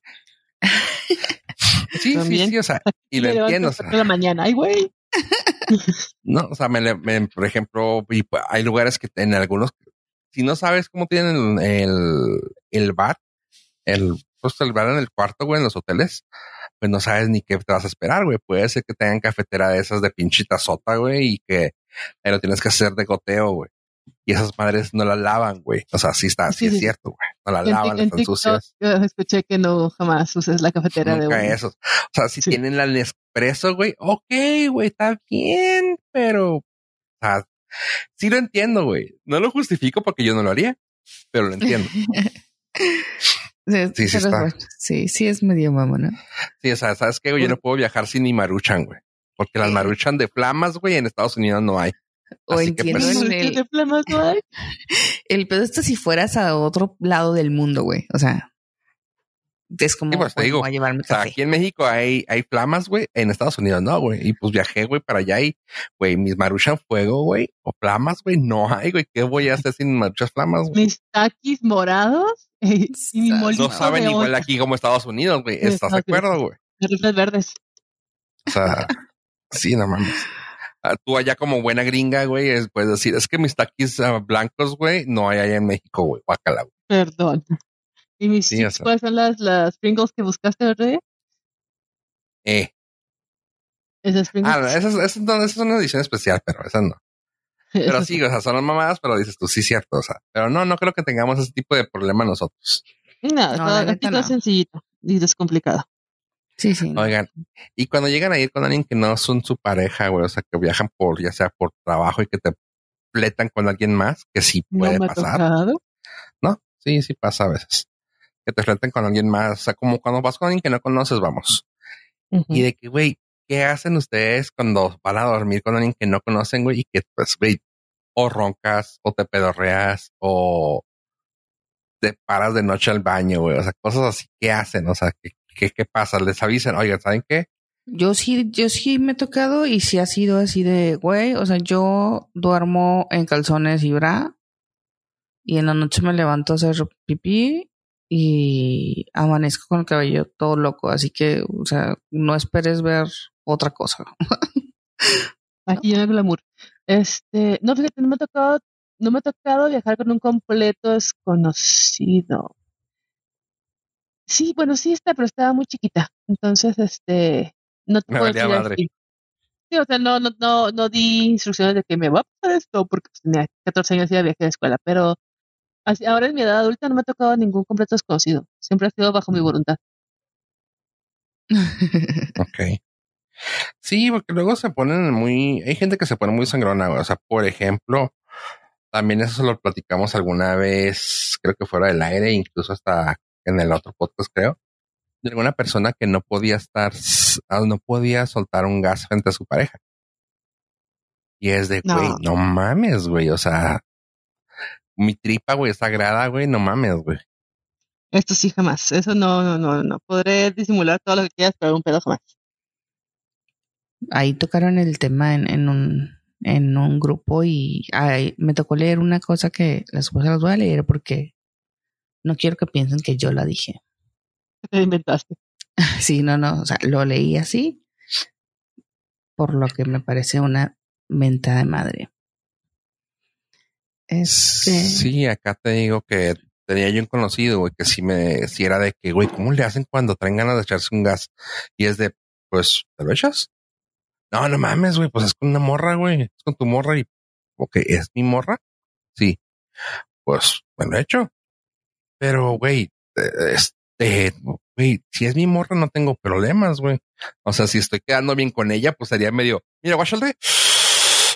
sí, sí, sí, o sea, y lo entiendo. O sea. la mañana, ay, güey. no, o sea, me, por ejemplo, hay lugares que en algunos, si no sabes cómo tienen el, el bar, el, pues el bar en el cuarto, güey, en los hoteles, pues no sabes ni qué te vas a esperar, güey. Puede ser que tengan cafetera de esas de pinchita sota, güey, y que lo tienes que hacer de goteo, güey. Y esas madres no la lavan, güey. O sea, sí está, sí, es cierto, güey. No la lavan, están sucias. Yo escuché que no jamás uses la cafetera Nunca de eso. O sea, si tienen la Nespresso, güey, ok, güey, está bien, pero, o sea, sí lo entiendo, güey. No lo justifico porque yo no lo haría, pero lo entiendo. Sí, sí, sí, sí, es medio mamona. Sí, o sea, ¿sabes qué? Yo no puedo viajar sin ni maruchan, güey. Porque las maruchan de flamas, güey, en Estados Unidos no hay. O Así entiendo pues, el, de flamas no hay. El pedo está si fueras a otro lado del mundo, güey. O sea, es como pues, te digo, a llevarme café. aquí en México hay, hay flamas, güey. En Estados Unidos no, güey. Y pues viajé, güey, para allá y, güey, mis maruchan fuego, güey. O flamas, güey, no hay, güey. ¿Qué voy a hacer sin maruchas flamas, güey? Mis taquis morados y mi molito No saben igual aquí como Estados Unidos, güey. ¿Estás de acuerdo, güey? Rifles verdes. O sea, sí, no mames. Ah, tú allá como buena gringa, güey, puedes decir, es que mis taquis ah, blancos, güey, no hay allá en México, güey. Guácala, güey. Perdón. ¿Y mis sí, cuáles son las, las Pringles que buscaste, verdad? Eh. ¿Esas Pringles? Ah, esas, esas, no, esas son una edición especial, pero esas no. Pero sí, o sea, son mamadas, pero dices tú, sí, cierto, o sea, pero no, no creo que tengamos ese tipo de problema nosotros. No, no aquí todo sencillito y descomplicado. Sí, sí. Oigan, y cuando llegan a ir con alguien que no son su pareja, güey, o sea, que viajan por, ya sea por trabajo y que te fletan con alguien más, que sí puede no pasar. Tocado. No, sí, sí pasa a veces que te enfrenten con alguien más. O sea, como cuando vas con alguien que no conoces, vamos. Y de que, güey, ¿qué hacen ustedes cuando van a dormir con alguien que no conocen, güey? Y que, pues, güey, o roncas, o te pedorreas, o te paras de noche al baño, güey. O sea, cosas así. ¿Qué hacen? O sea, ¿qué, qué, qué pasa? Les avisan, oigan, ¿saben qué? Yo sí, yo sí me he tocado y sí ha sido así de, güey, o sea, yo duermo en calzones y bra y en la noche me levanto a hacer pipí y amanezco con el cabello todo loco, así que, o sea, no esperes ver otra cosa. Aquí en el glamour. Este, no, fíjate, no me ha tocado, no me ha tocado viajar con un completo desconocido. Sí, bueno, sí está, pero estaba muy chiquita. Entonces, este, no te Me puedo valía decir madre. así. Sí, o sea, no, no, no, no di instrucciones de que me va a pasar esto porque tenía 14 años y ya viajé de escuela, pero ahora en mi edad adulta no me ha tocado ningún completo desconocido. Siempre ha sido bajo mi voluntad. Ok. Sí, porque luego se ponen muy, hay gente que se pone muy sangrona, güey. O sea, por ejemplo, también eso se lo platicamos alguna vez, creo que fuera del aire, incluso hasta en el otro podcast, creo, de alguna persona que no podía estar, ah, no podía soltar un gas frente a su pareja. Y es de, No. güey, no mames, güey. O sea, mi tripa, güey, es sagrada, güey, no mames, güey. Esto sí jamás. Eso no, no, no, no. Podré disimular todo lo que quieras, pero un pedo jamás. Ahí tocaron el tema en, en un en un grupo y ay, me tocó leer una cosa que las cosas las voy a leer porque no quiero que piensen que yo la dije. ¿Qué te inventaste? Sí, no, no, o sea, lo leí así, por lo que me parece una mentada de madre. Este, Sí, acá te digo que tenía yo un conocido, güey, que sí me, si era de que, güey, ¿cómo le hacen cuando traen ganas de echarse un gas? Y es de, pues, ¿te lo echas? No, no mames, güey, pues es con una morra, güey, es con tu morra y, ok, ¿es mi morra? Sí. Pues, he hecho. Pero, güey, este, güey, si es mi morra no tengo problemas, güey. O sea, si estoy quedando bien con ella, pues sería medio, mira, guáchale.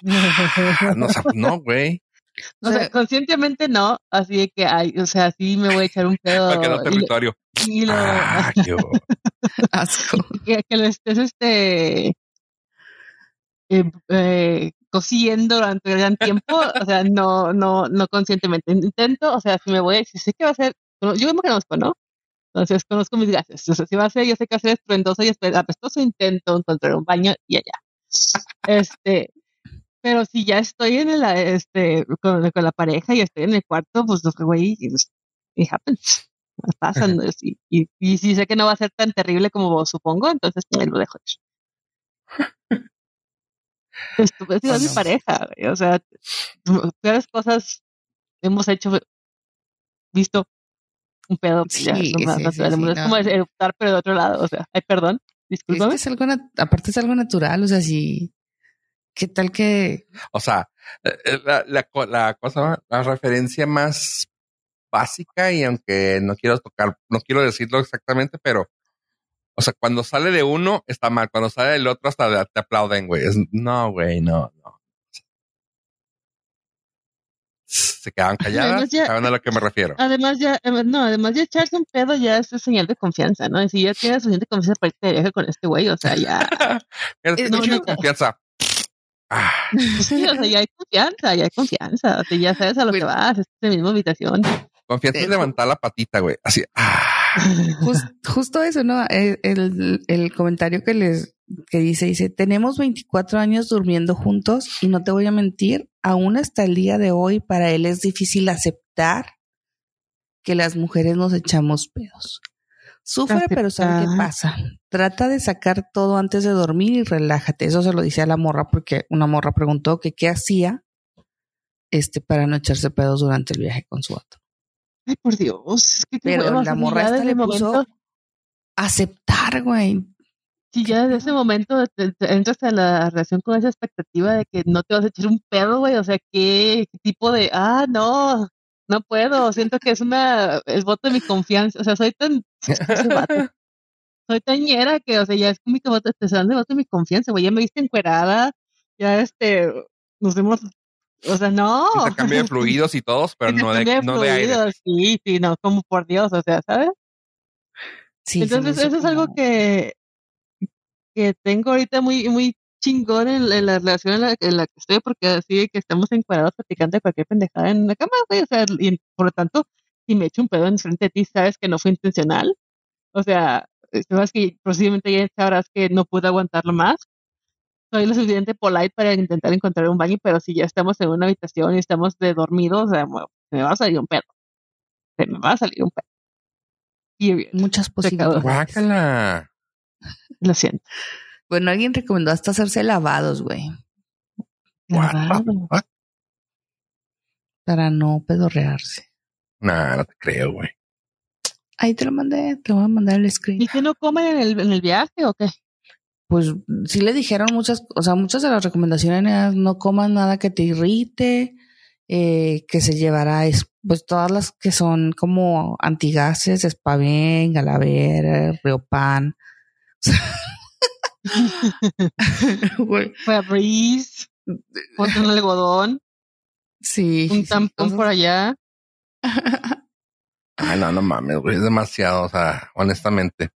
No, o sea, no, güey. O sea, conscientemente no, así de que hay, o sea, sí me voy a echar un pedo Para que no y lo- territorio. y lo, Ah, yo. asco. que, que lo estés este eh, eh, cosiendo durante un gran tiempo, o sea, no, no, no conscientemente. Intento, o sea, si me voy, si sé que va a ser, yo me conozco, ¿no? Entonces conozco mis gases. O sea, si va a ser, yo sé que va a ser estruendoso y apestoso, intento encontrar un baño y allá. Este, pero si ya estoy en el, este, con, con la pareja y estoy en el cuarto, pues, güey, pues, it happens. Pasan, ¿no? y, y, y si sé que no va a ser tan terrible como supongo, entonces me lo dejo ir. Esto, es igual mi pareja, güey, o sea, peores cosas hemos hecho, visto un pedo, pues, ya, Sí, sí, sí, sí, es no. como eruptar, pero de otro lado, o sea, ay, perdón, Es que es algo, aparte es algo natural, o sea, si, ¿qué tal que O sea, eh, la, la, la cosa, la referencia más básica y aunque no quiero tocar, no quiero decirlo exactamente, pero, o sea, cuando sale de uno está mal, cuando sale del otro hasta te aplauden, güey. Es- no, güey, no, no. Se quedaban calladas, ya- saben a lo que me refiero. Además ya, no, además ya echarse un pedo ya es señal de confianza, ¿no? Y si ya tienes suficiente confianza para irte de viaje con este güey, o sea, ya, Mira, Eh, no, mucha no. confianza. Ah, pues sí, o sea, ya hay confianza, ya hay confianza, o sea, ya sabes a lo que Bueno. vas, es la misma habitación. confianza es levantar la patita, güey. Así. Ah, Jus- justo eso, ¿no? El, el- el comentario que les que dice, dice, tenemos 24 años durmiendo juntos y no te voy a mentir, aún hasta el día de hoy para él es difícil aceptar que las mujeres nos echamos pedos. Sufre, pero sabe qué pasa. Trata de sacar todo antes de dormir y relájate. Eso se lo dice a la morra porque una morra preguntó que qué hacía este para no echarse pedos durante el viaje con su vato. Ay, por Dios, es que qué Pero la morra esta le el puso momento- aceptar, güey. Si ya desde ese momento te- te entras a la relación con esa expectativa de que no te vas a echar un pedo, güey, o sea, ¿qué, qué tipo de, ah, no, no puedo, siento que es una, el voto de mi confianza, o sea, soy tan, soy tan ñera que, o sea, ya es mi voto, te dan de voto de mi confianza, güey, ya me viste encuerada, ya este, nos hemos, o sea, no. intercambio de fluidos y todos, pero no de, Intercambio no de aire. fluidos, Sí, sí, no, como por Dios, o sea, ¿sabes? Sí, Entonces, eso es algo que, que tengo ahorita muy, muy chingón en, en la relación en la, en la que estoy, porque así que estamos encuadrados platicando de cualquier pendejada en la cama, güey, o sea, y por lo tanto, si me echo un pedo en frente de ti, sabes que no fue intencional. O sea, sabes que posiblemente ya sabrás que no pude aguantarlo más. Soy lo suficiente polite para intentar encontrar un baño, pero si ya estamos en una habitación y estamos de dormidos, o sea, bueno, me va a salir un pedo. Se me va a salir un pedo. Period. muchas posibilidades. Guácala. Lo siento. Bueno, alguien recomendó hasta hacerse lavados, güey, Lavado. fuck? para no pedorrearse. Nah, no te creo, güey. Ahí te lo mandé, te voy a mandar el screen. ¿Y que no comen en el, en el viaje o qué? Pues sí le dijeron muchas, o sea, muchas de las recomendaciones eran no coman nada que te irrite, eh, que se llevará, es, pues todas las que son como antigases, Spavén, Galaver, Riopan. Güey. Fue a Breeze, ponte un algodón, Sí. un tampón por allá. Ay, no, no mames, güey. Es demasiado, o sea, honestamente.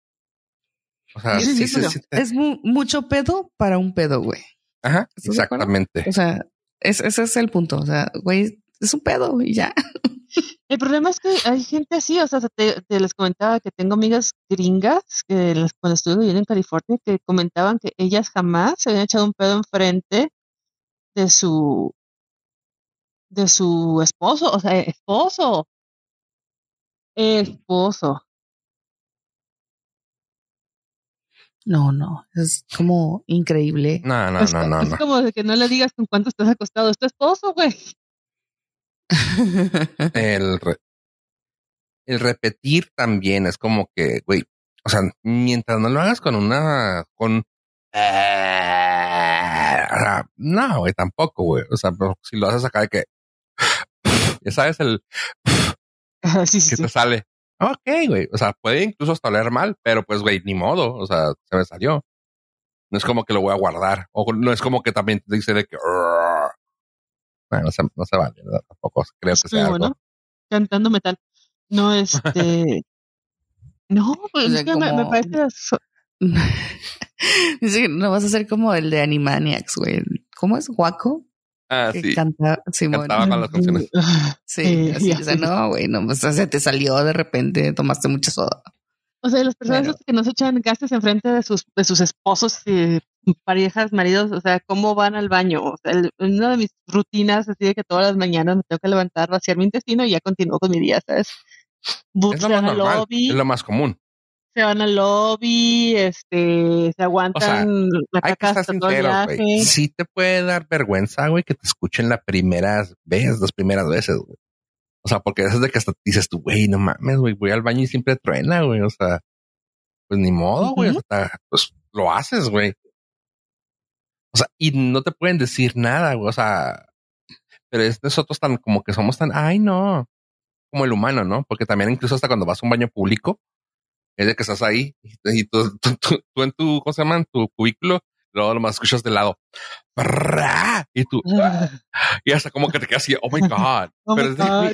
O sea, Sí, sí, sí, Es mu- mucho pedo para un pedo, güey. Ajá, exactamente. O sea, es- ese es el punto. O sea, güey, es un pedo y ya. El problema es que hay gente así, o sea, te, te les comentaba que tengo amigas gringas que las- cuando estuve viviendo en California que comentaban que ellas jamás se habían echado un pedo enfrente de su de su esposo, o sea, esposo. Esposo. No, no, es como increíble. No, no, es, no, no, es no. como de que no le digas con cuánto estás acostado, es tu esposo, güey. El, re- el repetir también es como que, güey, o sea, mientras no lo hagas con una, con, eh, no, güey, tampoco, güey. O sea, pero si lo haces acá de que, ya sabes, el sí, sí, que sí. te sale. Ok, güey. O sea, puede incluso hasta oler mal, pero pues, güey, ni modo. O sea, se me salió. No es como que lo voy a guardar. O no es como que también te dice de que. Bueno, no se, no se vale, ¿verdad? Tampoco creo que Sí, sea algo. cantando metal. No, este. no, pues O sea, es que me, parece. so- Dice que no vas a ser como el de Animaniacs, güey. ¿Cómo es? ¿Guaco? Ah, que sí. canta Simón. Cantaba con las canciones. Sí, Eh, así, o sea, no, güey, no, o sea, se te salió de repente, tomaste mucha soda. O sea, las personas Pero- que no se echan gases enfrente de sus, de sus esposos y parejas, maridos, o sea, ¿cómo van al baño? O sea, el- una de mis rutinas así de que todas las mañanas me tengo que levantar, vaciar mi intestino y ya continúo con mi día, ¿sabes? Bu- Es se lo más van al normal. lobby, Es lo más común. se van al lobby, este, se aguantan la Hay que caca hasta todo el viaje. Sí te puede dar vergüenza, güey, que te escuchen la primera vez, las primeras veces, güey. O sea, porque es de que hasta dices tú, güey, no mames, güey, voy al baño y siempre truena, güey. O sea, pues ni modo, güey. O sea, pues lo haces, güey. O sea, y no te pueden decir nada, güey. O sea, pero es nosotros tan como que somos tan, ay, no, como el humano, ¿no? Porque también incluso hasta cuando vas a un baño público, es de que estás ahí y, y tú, tú- tú- tú en tu, ¿cómo se llama? En tu cubículo, luego nomás escuchas de lado, y tú, y hasta como que te quedas así, oh my God. Oh my Pero es güey, God.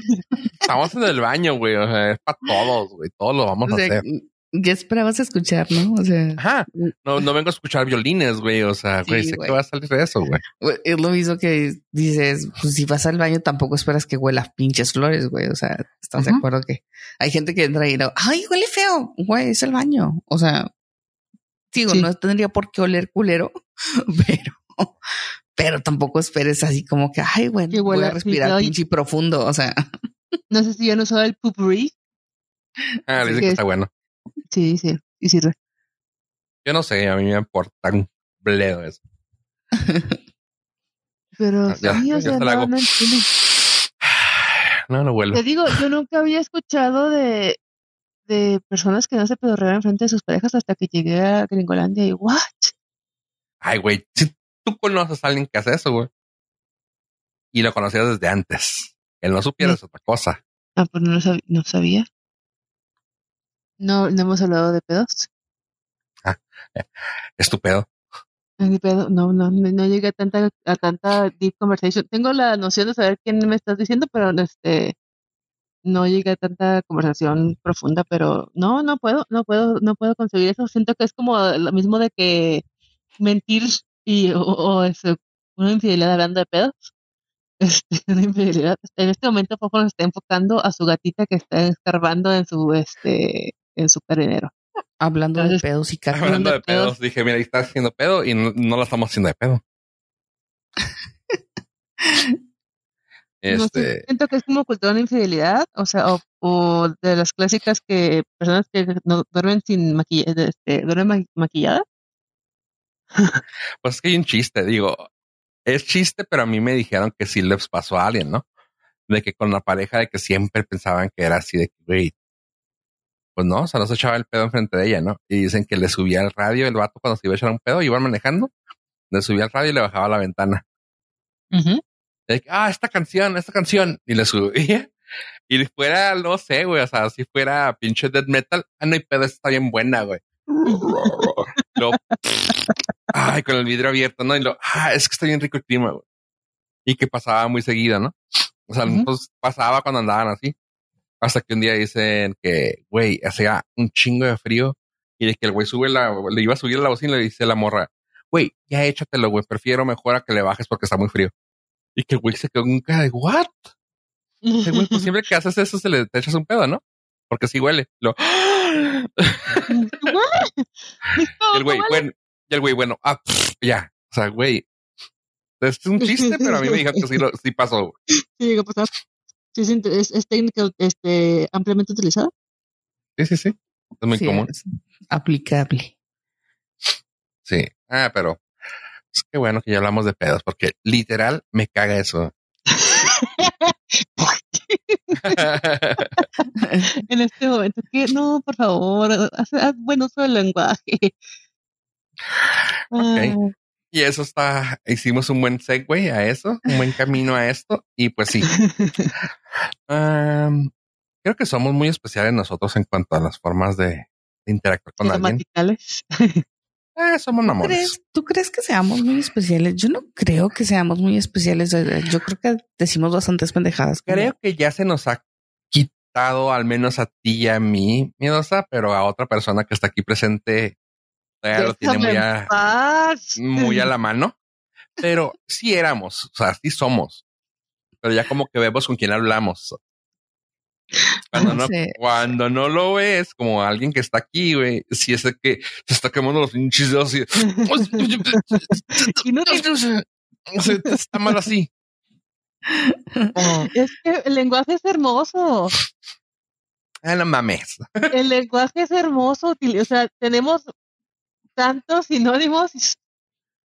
estamos en el baño, güey. O sea, es para todos, güey. Todos lo vamos O sea, a hacer. ¿Qué esperabas escuchar, no? O sea, Ajá. No, no vengo a escuchar violines, güey. O sea, güey, Sí, sé güey. que va a salir de eso, güey. es lo mismo que dices, pues si vas al baño tampoco esperas que huela pinches flores, güey. O sea, ¿estás de Ujú. acuerdo que hay gente que entra y no, ay, huele feo, güey, es el baño. O sea, digo, Sí. no tendría por qué oler culero, pero, pero tampoco esperes así como que, ay, güey, Que voy a respirar pinche profundo. O sea, No sé si ya no usaba el pupurri. Ah, Sí, dice que que es- está bueno. Sí, sí, sí sirve. Yo no sé, a mí me importa un bledo eso. Pero Ah, ya, sí, ya o sea, no, no. No, no Te huele. digo, yo nunca había escuchado de, de personas que no se pedorreaban frente de sus parejas hasta que llegué a Gringolandia y what? Ay, güey, si tú conoces a alguien que hace eso, güey. Y lo conocías desde antes. El no supiera Sí. es otra cosa. Ah, pues no, lo sab- no sabía. No, no hemos hablado de pedos. Estúpido. Ni pedo, no, no, no, no llegué a tanta, a tanta deep conversation. Tengo la noción de saber quién me estás diciendo, pero este, no llegué a tanta conversación profunda, pero no, no puedo, no puedo, no puedo conseguir eso. Siento que es como lo mismo de que mentir y, o, o eso, una infidelidad hablando de pedos. Este, una infidelidad. En este momento Fofo nos está enfocando a su gatita que está escarbando en su, este, en su perinero. hablando de pedos y caca. Hablando de de pedos. pedos, dije, mira, ahí está haciendo pedo y no, no lo estamos haciendo de pedo. No Este, siento que es como cultura de infidelidad, o sea, o, o de las clásicas que personas que no duermen sin maquillaje, este, duermen ma- maquilladas. pues es que hay un chiste, digo, es chiste, pero a mí me dijeron que sí les pasó a alguien, ¿no? De que con la pareja de que siempre pensaban que era así de que, güey, Pues no, o sea, no se echaba el pedo enfrente de ella, ¿no? Y dicen que le subía el radio el vato cuando se iba a echar un pedo, iban manejando, le subía el radio y le bajaba la ventana. ah, esta canción, esta canción. Y le subía. Y fuera, no sé, güey, o sea, si fuera pinche death metal, ah, no hay pedo, está bien buena, güey. lo, ay, con el vidrio abierto, ¿no? Y lo, ah, es que está bien rico el clima, güey. Y que pasaba muy seguido, ¿no? O sea, pues, pasaba cuando andaban así. Hasta que un día dicen que, güey, hacía un chingo de frío y de que el güey sube la, le iba a subir la bocina y le dice la morra, güey, ya échatelo, güey, prefiero mejor a que le bajes porque está muy frío. Y que el güey se quedó un cara de, ¿what? Güey, pues siempre que haces eso se le te echas un pedo, ¿no? Porque sí huele. Lo... y el güey, bueno, y el güey, bueno, ah, ya. O sea, güey, es un chiste, pero a mí me dijo que sí, lo, sí pasó. Sí, llegó a pasar. Sí, es, es, técnica este, ampliamente utilizada. Sí, sí, sí. Es muy común. aplicable. Sí. Ah, pero es que bueno que ya hablamos de pedos, porque literal me caga eso. en este momento, que no, por favor, haz, buen uso del lenguaje. Okay. Ah. Y eso está, hicimos un buen segue a eso, un buen camino a esto, y pues sí. creo que somos muy especiales nosotros en cuanto a las formas de, interactuar con alguien. Eh, somos amores. ¿Tú crees que seamos muy especiales? Yo no creo que seamos muy especiales. Yo creo que decimos bastantes pendejadas. Creo que ya se nos ha quitado, al menos a ti y a mí, miedosa, pero a otra persona que está aquí presente, ya lo tiene muy a, muy a la mano. Pero sí éramos, o sea, sí somos. Pero ya como que vemos con quién hablamos. Cuando no, cuando no lo ves como alguien que está aquí, güey, si es el que se está quemando los pinches dedos y, está mal así. Es que el lenguaje es hermoso. Ah, no mames. El lenguaje es hermoso. O sea, tenemos tantos sinónimos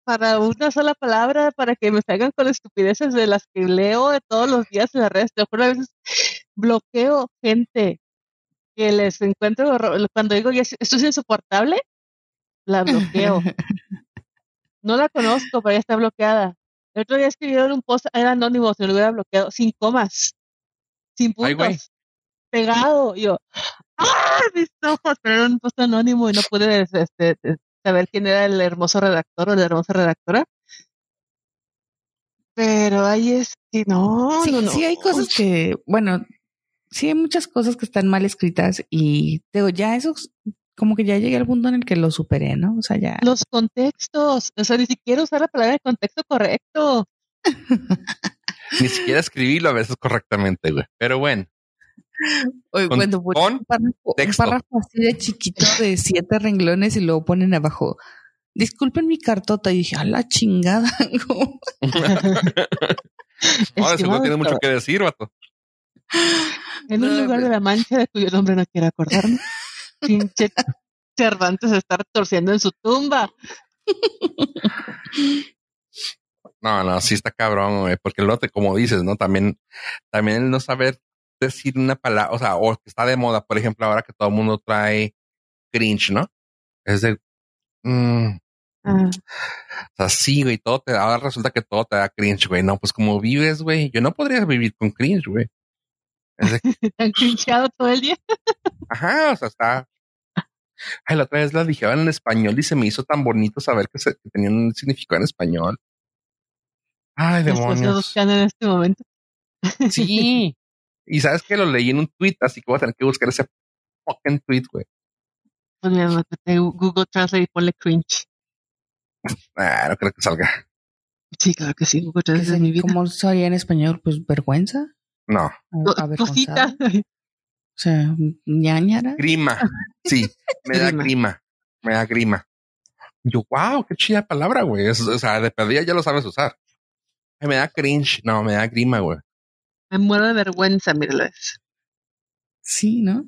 para una sola palabra para que me salgan con estupideces de las que leo de todos los días en las redes. Te acuerdo a veces bloqueo gente que les encuentro cuando digo esto es insoportable, la bloqueo. no la conozco, pero ya está bloqueada. El otro día escribieron un post, era anónimo, se lo hubiera bloqueado, sin comas, sin puntos, pegado. yo, ¡ah! Mis ojos, pero era un post anónimo y no pude este, saber quién era el hermoso redactor o la hermosa redactora. Pero ahí es que no, sí, no, no. Sí, hay cosas que, bueno, sí hay muchas cosas que están mal escritas y digo, ya eso como que ya llegué al punto en el que lo superé, ¿no? O sea, ya. Los contextos, o sea, ni siquiera usar la palabra de contexto correcto. ni siquiera escribirlo a veces correctamente, güey. Pero bueno. Oye, cuando un, párrafo, así de chiquito de siete renglones y luego ponen abajo. Disculpen mi cartota y dije, a la chingada. Ahora si no tiene mucho que decir, vato. En un lugar de la mancha de cuyo nombre no quiero acordarme. Pinche Cervantes estar torciendo en su tumba. No, no, sí está cabrón, porque el lote, como dices, ¿no? También, también el no saber decir una palabra, o sea, o que está de moda, por ejemplo, ahora que todo el mundo trae cringe, ¿no? Es de, mm, ah. O sea, sí, güey, todo te da, ahora resulta que todo te da cringe, güey. No, pues como vives, güey, yo no podría vivir con cringe, güey. ¿Están cringeado todo el día? Ajá, o sea, está. Ay, la otra vez la dijeron en español y se me hizo tan bonito saber que, se, que tenían un significado en español. Ay, demonios. en este momento. Sí. Y sabes que lo leí en un tweet, así que voy a tener que buscar ese fucking tweet, güey. Pues Google Translate y ponle cringe. Ah, no creo que salga. Sí, claro que sí. Google Translate es mi vida. ¿Cómo sería en español? Pues vergüenza. No. Cosita. O sea, ñañara. Grima. Sí, me da grima. Me da grima. Yo, wow, qué chida palabra, güey. o sea, de perdida ya lo sabes usar. me da cringe. No, me da grima, güey. Me muero de vergüenza, míralo. Sí, ¿no?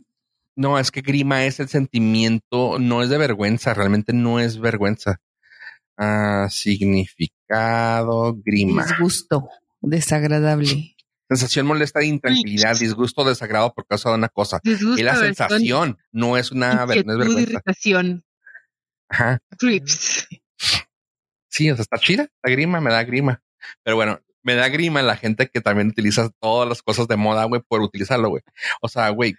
No, es que grima es el sentimiento, no es de vergüenza, realmente no es vergüenza. Ah, significado, grima. Disgusto, desagradable. Sensación molesta de intranquilidad, disgusto, desagrado por causa de una cosa. Disgusto, y la sensación no es una ver- no es inquietud, vergüenza. irritación. Ajá. Sí, o sea, está chida, la grima, me da grima. Pero bueno, me da grima la gente que también utiliza todas las cosas de moda, güey, por utilizarlo, güey. O sea, güey,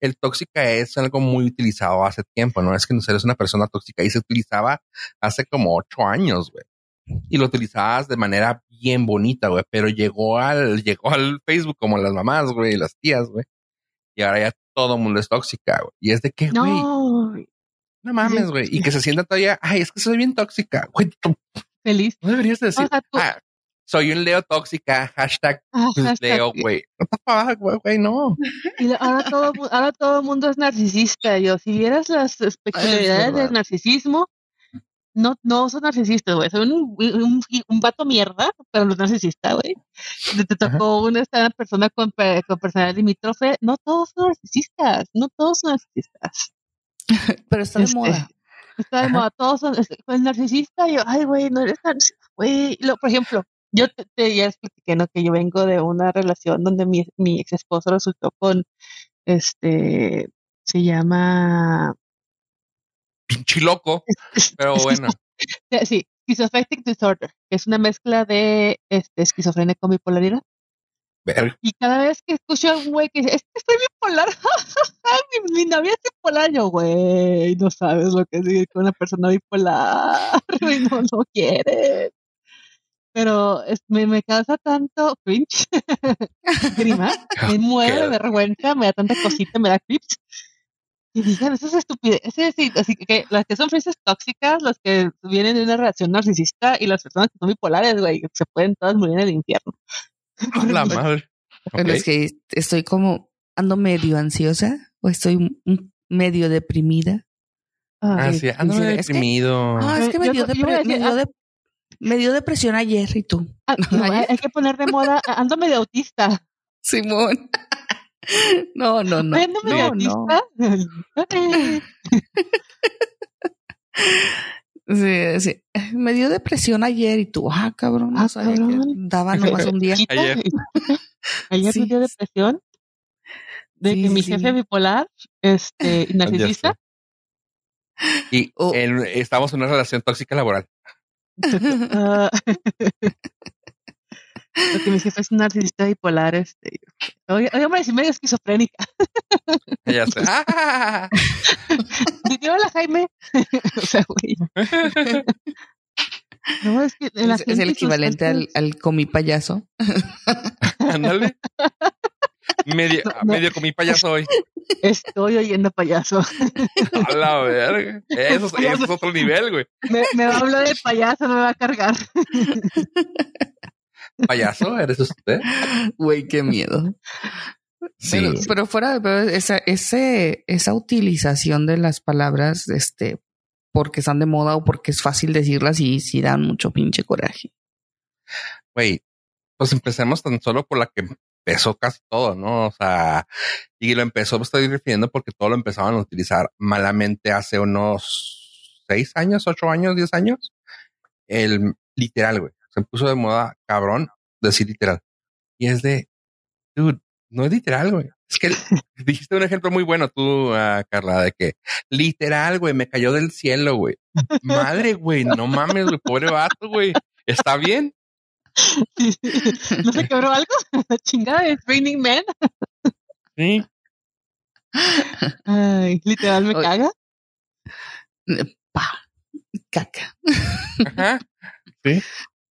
el tóxica es algo muy utilizado hace tiempo, ¿no? Es que no eres una persona tóxica y se utilizaba hace como ocho años, güey. Y lo utilizabas de manera bien bonita, güey, pero llegó al, llegó al Facebook como las mamás, güey, las tías, güey. Y ahora ya todo el mundo es tóxica, güey. Y es de que, güey, no, No, mames, güey. Y que se sienta todavía, ay, es que soy bien tóxica, güey. feliz. No deberías decir, O sea, tú- ah, soy un Leo tóxica, hashtag Ah, hashtag, Leo, güey. No te fuck, güey, güey, no. Y ahora todo, ahora todo el mundo es narcisista. Yo, si vieras las peculiaridades del narcisismo, no, no son narcisistas, güey. Son un, un, un vato mierda, pero no es narcisista, güey. Te, te tocó una, esta persona con, con personalidad limítrofe. No todos son narcisistas. No todos son narcisistas. Pero está de Este, moda. Está de Ajá. moda. Todos son. El narcisista, yo, ay, güey, no eres narcisista, güey. Por ejemplo, yo te, te- ya expliqué, ¿no? Que yo vengo de una relación donde mi, mi ex esposo resultó con, este, se llama, Pinche loco. Pero bueno, Sí, Schizoaffective Disorder, que es una mezcla de este, esquizofrenia con bipolaridad. Y cada vez que escucho a un güey que dice, es que estoy bipolar, mi, mi novia es bipolar, yo, güey, no sabes lo que es vivir con una persona bipolar, güey, no, no quieres. Pero es- me, me causa tanto cringe, grima, me muero de vergüenza, me da tanta cosita, me da creeps. Y digan, esas estupideces, sí, así que las que son fresas tóxicas, los que vienen de una relación narcisista y las personas que son bipolares, güey, se pueden todas morir en el infierno. A la madre. Pero es que estoy como, ando medio ansiosa o estoy medio deprimida. Ah, que sí, ando medio es deprimido. Ah, es que me dio, me dio ah, depresión ayer y tú. Ah, no, hay, Ayer. hay que poner de moda, ando medio autista. Simón. No, no, no. Ando medio No, no. autista. Sí, sí. Me dio depresión ayer y tú, ah, cabrón, no Ah, sabía que cabrón. daba nomás un día. Ayer. Ayer Sí. me dio depresión de Sí, que mi sí. jefe bipolar, este, y narcisista, Y Oh. en- estamos en una relación tóxica laboral. ah, porque mi jefe es un narcisista bipolar, este, oye, oye, hombre, si medio esquizofrénica. Ya sé. ¡Ah! Hola Jaime. o sea, güey. No, es que la Es, es gente el y sus equivalente al, al comi payaso. Ándale. Medio, No, no. medio comí payaso hoy. Estoy oyendo payaso. A la verga. Eso, es- eso es otro nivel, güey. Me, me va a hablar de payaso, me va a cargar. ¿Payaso? ¿Eres usted? Güey, qué miedo. Pero, pero fuera de pero esa, ese, esa utilización de las palabras, este, porque están de moda o porque es fácil decirlas y sí dan mucho pinche coraje. Güey, pues empecemos tan solo por la que empezó casi todo, ¿no? O sea, y lo empezó, me estoy refiriendo porque todo lo empezaban a utilizar malamente hace unos seis años, ocho años, diez años. El literal, güey. Se puso de moda, cabrón, decir literal. Y es de, dude, no es literal, güey. Es que dijiste un ejemplo muy bueno tú, ah, Carla, de que literal, güey, me cayó del cielo, güey. Madre, güey, no mames, güey, pobre vato, güey. ¿Está bien? ¿No se quebró algo? La chingada es Raining Man. Sí. Ay, literal me Oye. caga. Pa, caca. Ajá.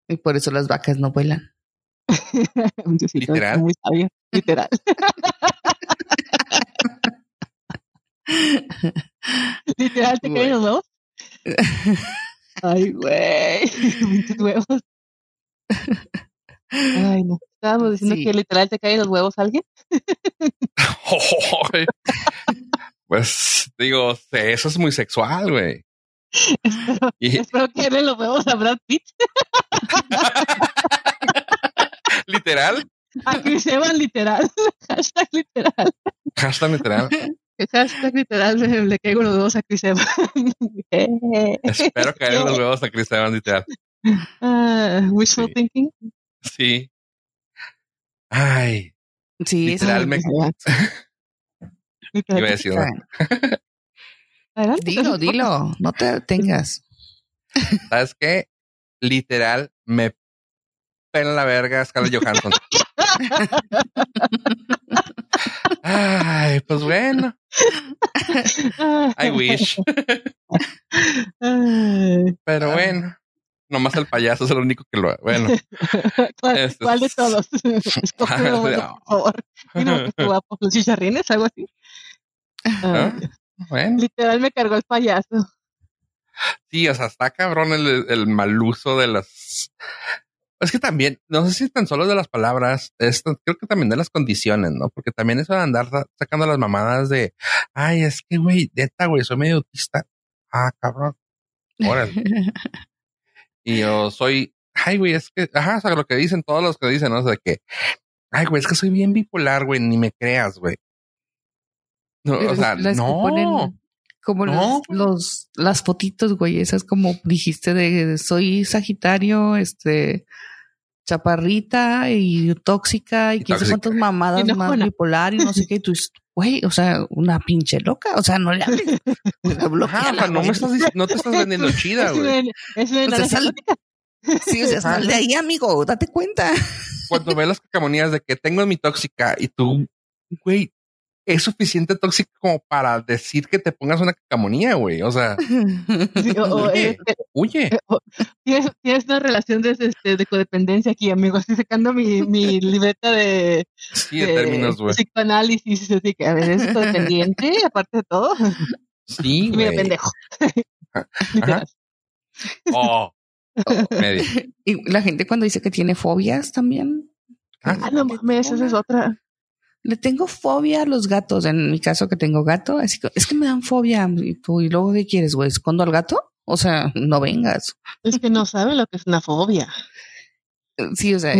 Y por eso las vacas no vuelan. Un diosito Literal. Muy sabio. Literal. Literal, te caen los huevos. Ay, güey. Pinches huevos. Ay, no. Estábamos diciendo Sí. que literal te caen los huevos a alguien. pues digo, eso es muy sexual, güey. Espero, Y espero que den los huevos a Brad Pitt. literal, A Chris Evans, literal. Hashtag literal. hashtag literal. Hashtag literal. Le, le caigo los huevos a Chris Evans. Espero caer los huevos a Chris Evans, literal. Ah, wishful Sí. thinking. Sí. Ay, Sí, Literal, me- Literal. iba a decir. Dilo, dilo, no te detengas. ¿sabes qué? Literal, me pela la verga Scarlett Johansson. Ay, pues bueno, I wish. Pero bueno, nomás el payaso es el único que lo. Bueno, ¿Cuál, Este- cuál de todos? Escoge uno, Ah, por favor. Mira, estuvo guapo. los chicharrines, algo así. ¿Ah? Bueno. Literal me cargó el payaso. Sí, o sea, está cabrón el, el mal uso de las. Es que también, no sé si tan solo de las palabras, esto, creo que también de las condiciones, ¿no? Porque también eso de andar sa- sacando las mamadas de, ay, es que, güey, neta, güey, soy medio autista. Ah, cabrón. Órale. Y yo soy, ay, güey, es que, ajá, o sea, lo que dicen todos los que dicen, ¿no? O sea, que, ay, güey, es que soy bien bipolar, güey, ni me creas, güey. No, Pero o sea, las no. ponen como No, los, los- las fotitos, güey, esas como dijiste de soy Sagitario, este chaparrita y tóxica y Y quién sabe cuántas mamadas más bipolar y no sé qué, y tú güey, o sea, una pinche loca, o sea, no le hables. No me estás, no te estás vendiendo chida, Es güey. una- es una sal- Sí, o sea, sal de ahí, amigo, date cuenta. cuando ves las cacamonías de que tengo mi tóxica y tú, güey, es suficiente tóxica como para decir que te pongas una cacamonía, güey. O sea, Sí, o- Oye. este, huye. tienes, tienes una relación de, este, de codependencia aquí, amigo. Estoy sacando mi, mi libreta de, Sí, de términos, güey. psicoanálisis. Así que, a ver, es codependiente, aparte de todo. Sí, Y mira, güey. pendejo. Ajá. Oh, medio. Y la gente cuando dice que tiene fobias también. Ah, no mames, esa es otra. Le tengo fobia a los gatos. En mi caso que tengo gato, así que es que me dan fobia. Y tú, ¿y luego qué quieres, güey? ¿Escondo al gato? O sea, no vengas. Es que no saben lo que es una fobia. Sí, o sea,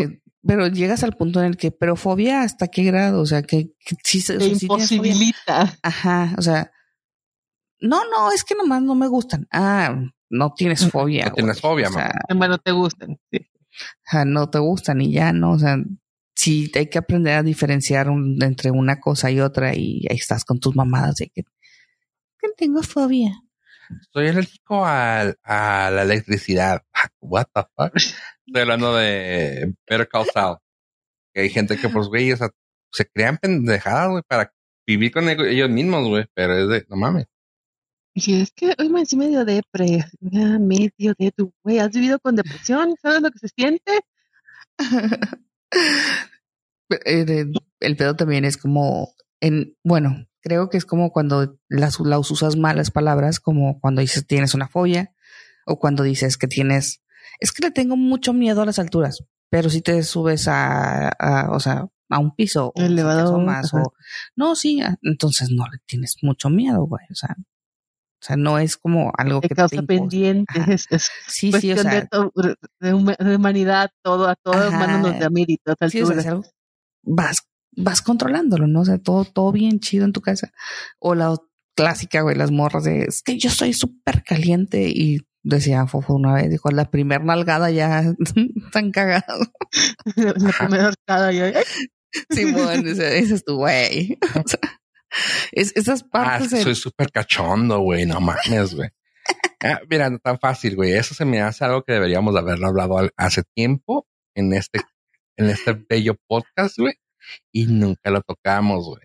pero llegas al punto en el que, pero fobia hasta qué grado? O sea, que, que sí, se- o sea, sí imposibilita. Ajá, o sea, no, no, es que nomás no me gustan. Ah, no tienes fobia. No tienes fobia, o sea, Bueno, te gustan. Sí. ajá, no te gustan y ya, ¿no? O sea, sí hay que aprender a diferenciar un- entre una cosa y otra y ahí estás con tus mamadas de que, que tengo fobia. Soy alérgico al, a la electricidad. What the fuck? Estoy hablando de Better Call Saul. Que hay gente que, pues, güey, o sea, se crean pendejadas, güey, para vivir con ellos mismos, güey. Pero es de, no mames. Sí, es que hoy me encima medio depre. Medio de tu güey. ¿Has vivido con depresión? ¿Sabes lo que se siente? Eh, el pedo también es como en, bueno, creo que es como cuando las, las usas malas palabras, como cuando dices tienes una fobia o cuando dices que tienes, es que le tengo mucho miedo a las alturas, pero si te subes a, a, o sea, a un piso o si ajá. o no, sí, a- entonces no le tienes mucho miedo, güey, o sea, sea, no es como algo que causa te pendiente. Es, es Sí, sí, o sea, de, to- de de humanidad, todo, a todo Ajá. humano nos da mérito. a Sí, o sea, algo- vas, vas controlándolo, ¿no? O sea, todo, todo bien chido en tu casa. O la clásica, güey, las morras de, es que yo soy súper caliente y decía Fofo una vez, dijo, la primer nalgada ya están cagados. la primera horcada. y, ay, Simón, ese, ese es tu güey. O sea, es, esas Ah, partes del- soy súper cachondo, güey. No mames, güey. Ah, mira, no tan fácil, güey. Eso se me hace algo que deberíamos de haberlo hablado al- hace tiempo en este, en este bello podcast, güey. Y nunca lo tocamos, güey.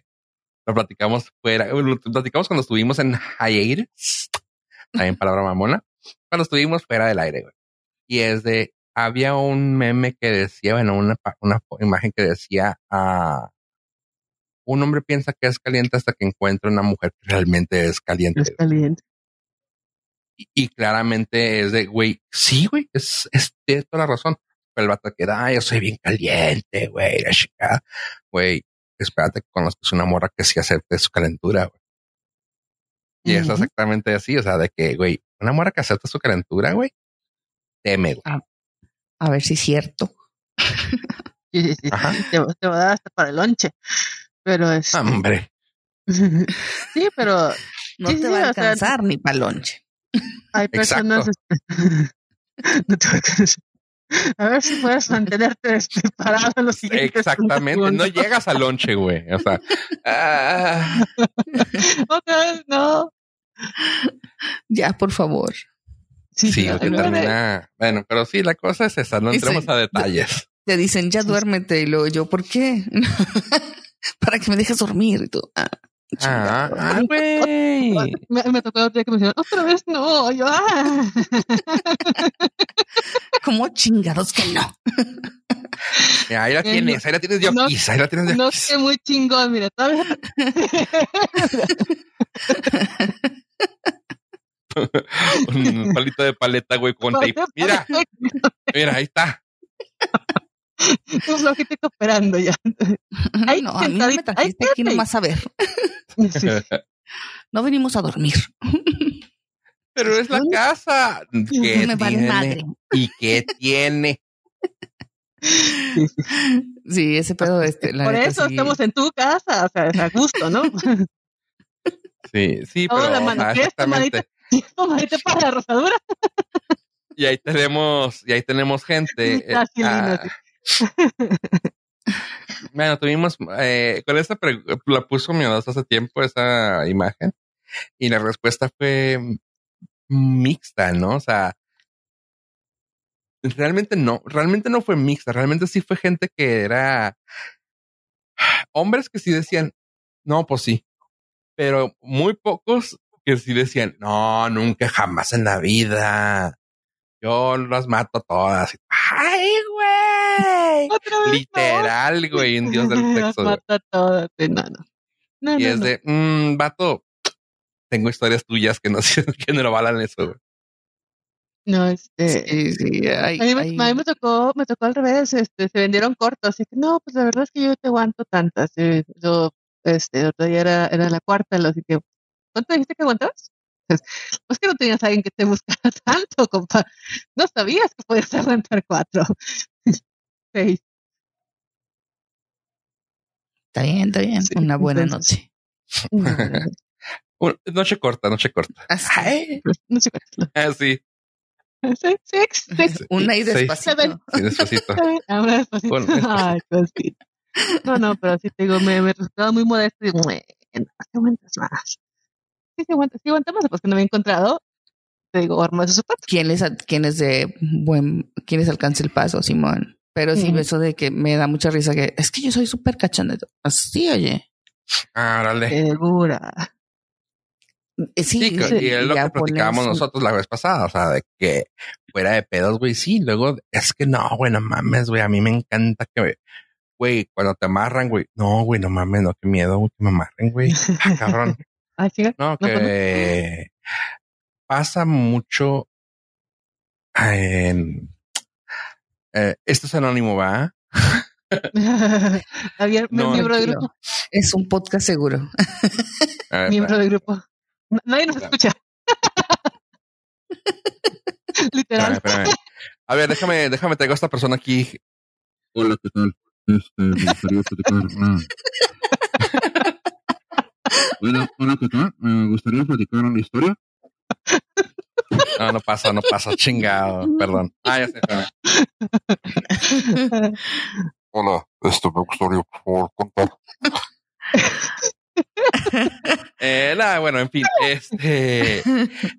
Lo platicamos fuera, lo platicamos cuando estuvimos en hiatus. También palabra mamona. Cuando estuvimos fuera del aire, güey. Y es de, había un meme que decía, bueno, una, una imagen que decía, ah, un hombre piensa que es caliente hasta que encuentra una mujer que realmente es caliente. es caliente. Y, y claramente es de, güey, sí, güey, es, es tiene toda la razón. Pero el vato que da, yo soy bien caliente, güey, la chica. Güey, espérate que conozcas una morra que sí acepte su calentura, güey. Y es exactamente así, o sea, de que, güey, una morra que acepta su calentura, güey, teme, güey. a ver si es cierto. Ajá. Te, te va a dar hasta para el lonche. Pero es. Hombre, sí, pero No Sí, te sí, va a o sea, alcanzar ni pa' lonche. hay personas. este, no te va a alcanzar. A ver si puedes mantenerte este, parado en los siguientes. Exactamente, no llegas al lonche, güey. O sea, ah, Otra vez, no. Ya, por favor. sí, sí, porque no, termina. Bueno, pero sí, la cosa es esa, no entremos a detalles. Te dicen, ya duérmete. Y luego yo, ¿por qué? Para que me dejes dormir. Y tú, ah, Ah, ah, güey. Me, me tocó otro día que me dijeron, otra vez no. Yo, ah. ¿Cómo chingados que no? Mira, ahí la Eh, tienes, ahí la tienes de no- ahí la tienes de No sé, muy chingón, mira, todavía. Un palito de paleta, güey, con tape. Mira, mira, ahí está. Un flojito cooperando ya. Ahí no, a mí no me trajiste aquí nomás a ver. Sí. No venimos a dormir. Pero es la casa. ¿Qué me vale tiene? madre. ¿Y qué tiene? Sí, ese pedo, este, la Por neta, eso sí. estamos en tu casa, o sea, es a gusto, ¿no? Sí, sí, pero la o mano. sea, ¿Quieres tu manita? exactamente. Tomadita para la rosadura. Y ahí tenemos, y ahí tenemos gente. eh, sí, ah, bueno, tuvimos, eh, con esta pre- la puso mi hace tiempo, esa imagen, y la respuesta fue mixta, ¿no? O sea, realmente no, realmente no fue mixta, realmente sí fue gente que era hombres que sí decían, no, pues sí, pero muy pocos que sí decían, no, nunca jamás en la vida. Yo las mato todas. Ay, güey. Literal, güey, un dios del sexo. güey. mata todas. sí, No, no. No, Y no, es no. de, mmm, vato, tengo historias tuyas que no, que no lo valan eso, güey. No, este. Sí, sí, hay- A mí, me, hay- a mí me tocó, me tocó al revés, este, se vendieron cortos, así que no, pues la verdad es que yo te aguanto tantas. eh, Yo, este, el otro día era, era la cuarta, así que, ¿cuánto dijiste que aguantabas? Pues, pues que no tenías a alguien que te buscara tanto, compa. No sabías que podías aguantar cuatro. Seis. Está bien, está bien. Sí, Una buena entonces- noche. Noche corta, noche corta. Así, ah, sí. Seis, seis, seis. sí, una y despacito. Sí, despacito. Ahora despacito. Bueno, despacito. Ay, cosita. No, no, pero sí te digo, me, me resultaba muy modesto y digo, bueno, ¿qué aguantas más? Sí, sí aguantas, sí aguantas más, pues que no me he encontrado, te digo, arma su zapato. ¿Quién les, quién es de buen, quién les alcanza el paso, Simón? Pero sí, eso de que me da mucha risa que es que yo soy súper cachondeto. Así, oye. Ah, órale. Segura. Eh, Sí, Sí, y es lo que platicábamos nosotros la vez pasada, o sea, de que fuera de pedos, güey, sí, luego es que no, güey, no mames, güey, a mí me encanta que, güey, cuando te amarran, güey, no, güey, no mames, no, qué miedo, güey, que me amarren, güey, ah, cabrón, Ah, no, que pasa mucho en, eh, esto es anónimo, ¿va? Javier, No, miembro de tranquilo. grupo. Es un podcast seguro. Ver, Miembro de grupo. Nadie nos escucha. Literal. espérame. A ver, déjame, déjame, traigo a esta persona aquí. Hola, ¿qué tal? Este, me gustaría platicar una... Hola, hola, ¿qué tal? Me gustaría platicar una historia. No, no pasa, no pasa, chingado, perdón. Ah, ya sé. Hola, este, me gustaría, por favor, contar. Eh, nada, bueno, en fin, este,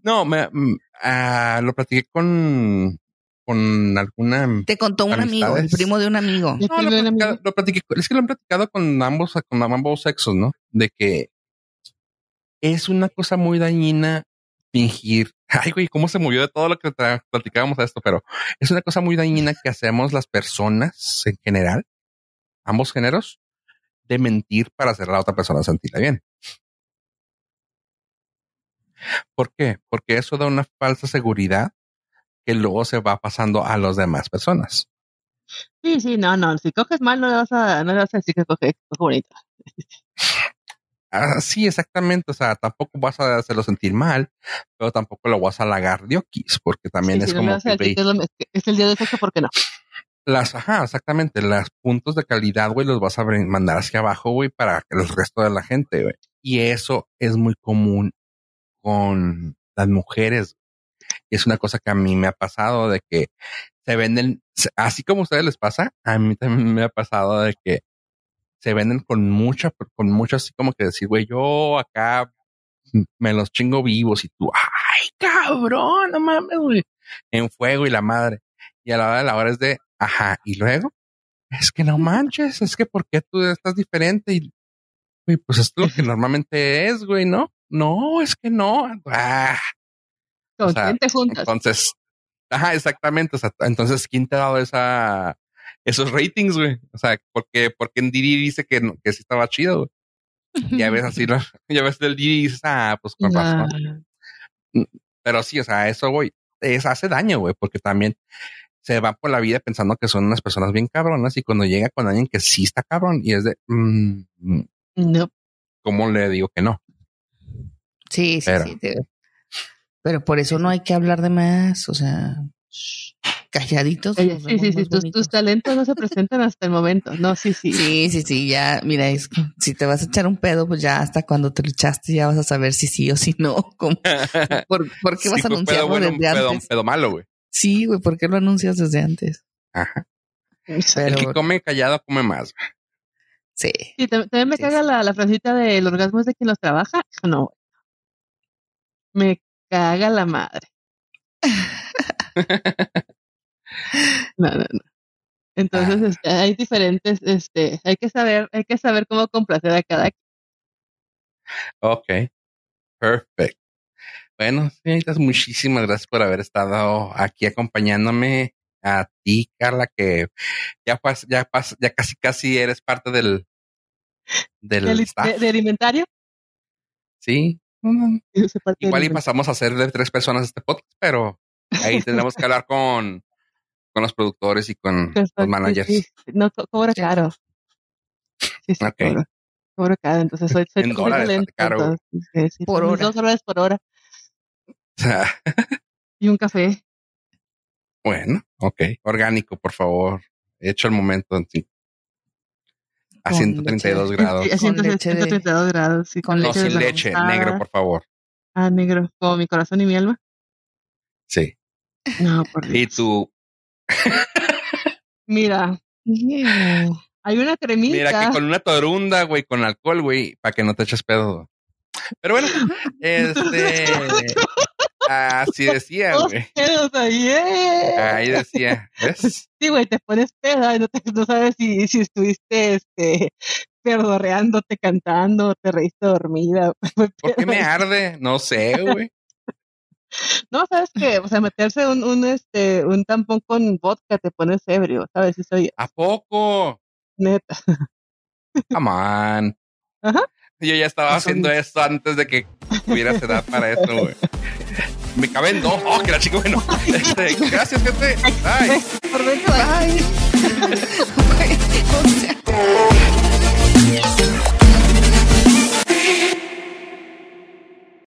no, me, mm, ah, lo platiqué con, con alguna, no, Te contó un amigo, el primo de un amigo. Lo, platiqué- amigo. lo platiqué, es que lo han platicado con ambos, con ambos sexos, ¿no? De que es una cosa muy dañina fingir. Ay, güey, cómo se movió de todo lo que platicábamos a esto, pero es una cosa muy dañina que hacemos las personas en general, ambos géneros, de mentir para hacer a la otra persona sentirla bien. ¿Por qué? Porque eso da una falsa seguridad que luego se va pasando a las demás personas. Sí, sí, no, no. Si coges mal, no le vas a, no le vas a decir que coge, coge bonito. Ah, sí, exactamente. O sea, tampoco vas a hacerlo sentir mal, pero tampoco lo vas a halagar de okis, porque también Sí, es como que ve- es, el día de sexo, ¿por qué no? las, ajá, exactamente, los puntos de calidad, güey, los vas a mandar hacia abajo, güey, para el resto de la gente, güey. Y eso es muy común con las mujeres. Y es una cosa que a mí me ha pasado de que se venden, así como a ustedes les pasa, a mí también me ha pasado de que se venden con mucha, con mucho así como que decir, güey, yo acá me los chingo vivos y tú, ay, cabrón, no mames, güey, en fuego y la madre. Y a la hora de la hora es de, ajá, y luego, es que no manches, es que ¿por qué tú estás diferente? Y, güey, pues esto es lo que normalmente es, güey, ¿no? No, es que no. Ah. O sea. Entonces, ajá, exactamente. O sea, entonces, ¿quién te ha dado esa, esos ratings, güey? O sea, porque, porque en Didi dice que, que sí estaba chido, güey. Ya ves así, ¿no? ya ves del Didi y dices, ah, pues con razón. Pero sí, o sea, eso, güey, es hace daño, güey, porque también se va por la vida pensando que son unas personas bien cabronas y cuando llega con alguien que sí está cabrón y es de, mm, no. ¿Cómo le digo que no? Sí, sí, pero, sí. Pero por eso no hay que hablar de más, o sea, calladitos. sí, sí, sí, tus, talentos no se presentan hasta el momento. No, sí, sí. Sí, sí, sí, ya, mira, si te vas a echar un pedo, pues ya hasta cuando te lo echaste ya vas a saber si sí o si no. ¿Por, ¿Por, qué vas a anunciarlo bueno, desde un pedo, antes? Un pedo malo, güey. Sí, güey, ¿por qué lo anuncias desde antes? Ajá. Pero, El que come callado come más. Sí. Sí, también me Sí, caga sí. la, la frasita del orgasmo es de quien los trabaja. No. Me caga la madre. No, no, no. Entonces, Ah. este, hay diferentes, este, hay que saber, hay que saber cómo complacer a cada quien. Ok. Perfect. Bueno, señoritas, muchísimas gracias por haber estado aquí acompañándome. A ti, Carla, que ya pas, ya pas, ya casi casi eres parte del del Del- de, alimentario. Sí. Igual y pasamos a ser de tres personas este podcast, pero ahí tendremos que hablar con, con los productores y con los Perfecto, managers. sí, sí. No, co- cobra caro. Sí, sí, Ok. cobra, cobra caro. Entonces, soy, soy, En soy dólares, talento, caro. entonces, sí, sí, Por hora. Dos dólares por hora y un café. bueno, ok. Orgánico, por favor. Hecho el momento en sí. A Con 132 leche. grados. Sí, a Con leche de- 132 grados. Sí, con No, leche sin leche, desnatada. negro, por favor. Ah, negro. Como mi corazón y mi alma. Sí. No, por Y Dios. Mira, hay una cremita. mira que con una torunda, güey, con alcohol, güey, para que no te eches pedo. Pero bueno, este, así decía, güey. ¡eh! Ahí decía, ¿ves? Sí, güey, te pones peda y no, te, no sabes si, si estuviste este, perdorreándote, cantando, te reíste dormida. ¿Por qué me arde? No sé, güey. No, sabes que, o sea, meterse un, un, este, un tampón con vodka te pones ebrio, ¿sabes? Eso ya, ¿A poco? neta. Come on. Ajá. Yo ya estaba haciendo esto antes de que tuvieras edad para esto, güey. Me caben dos. Oh, que la chica, bueno. Este, gracias, gente. Bye. Por Bye. Sea.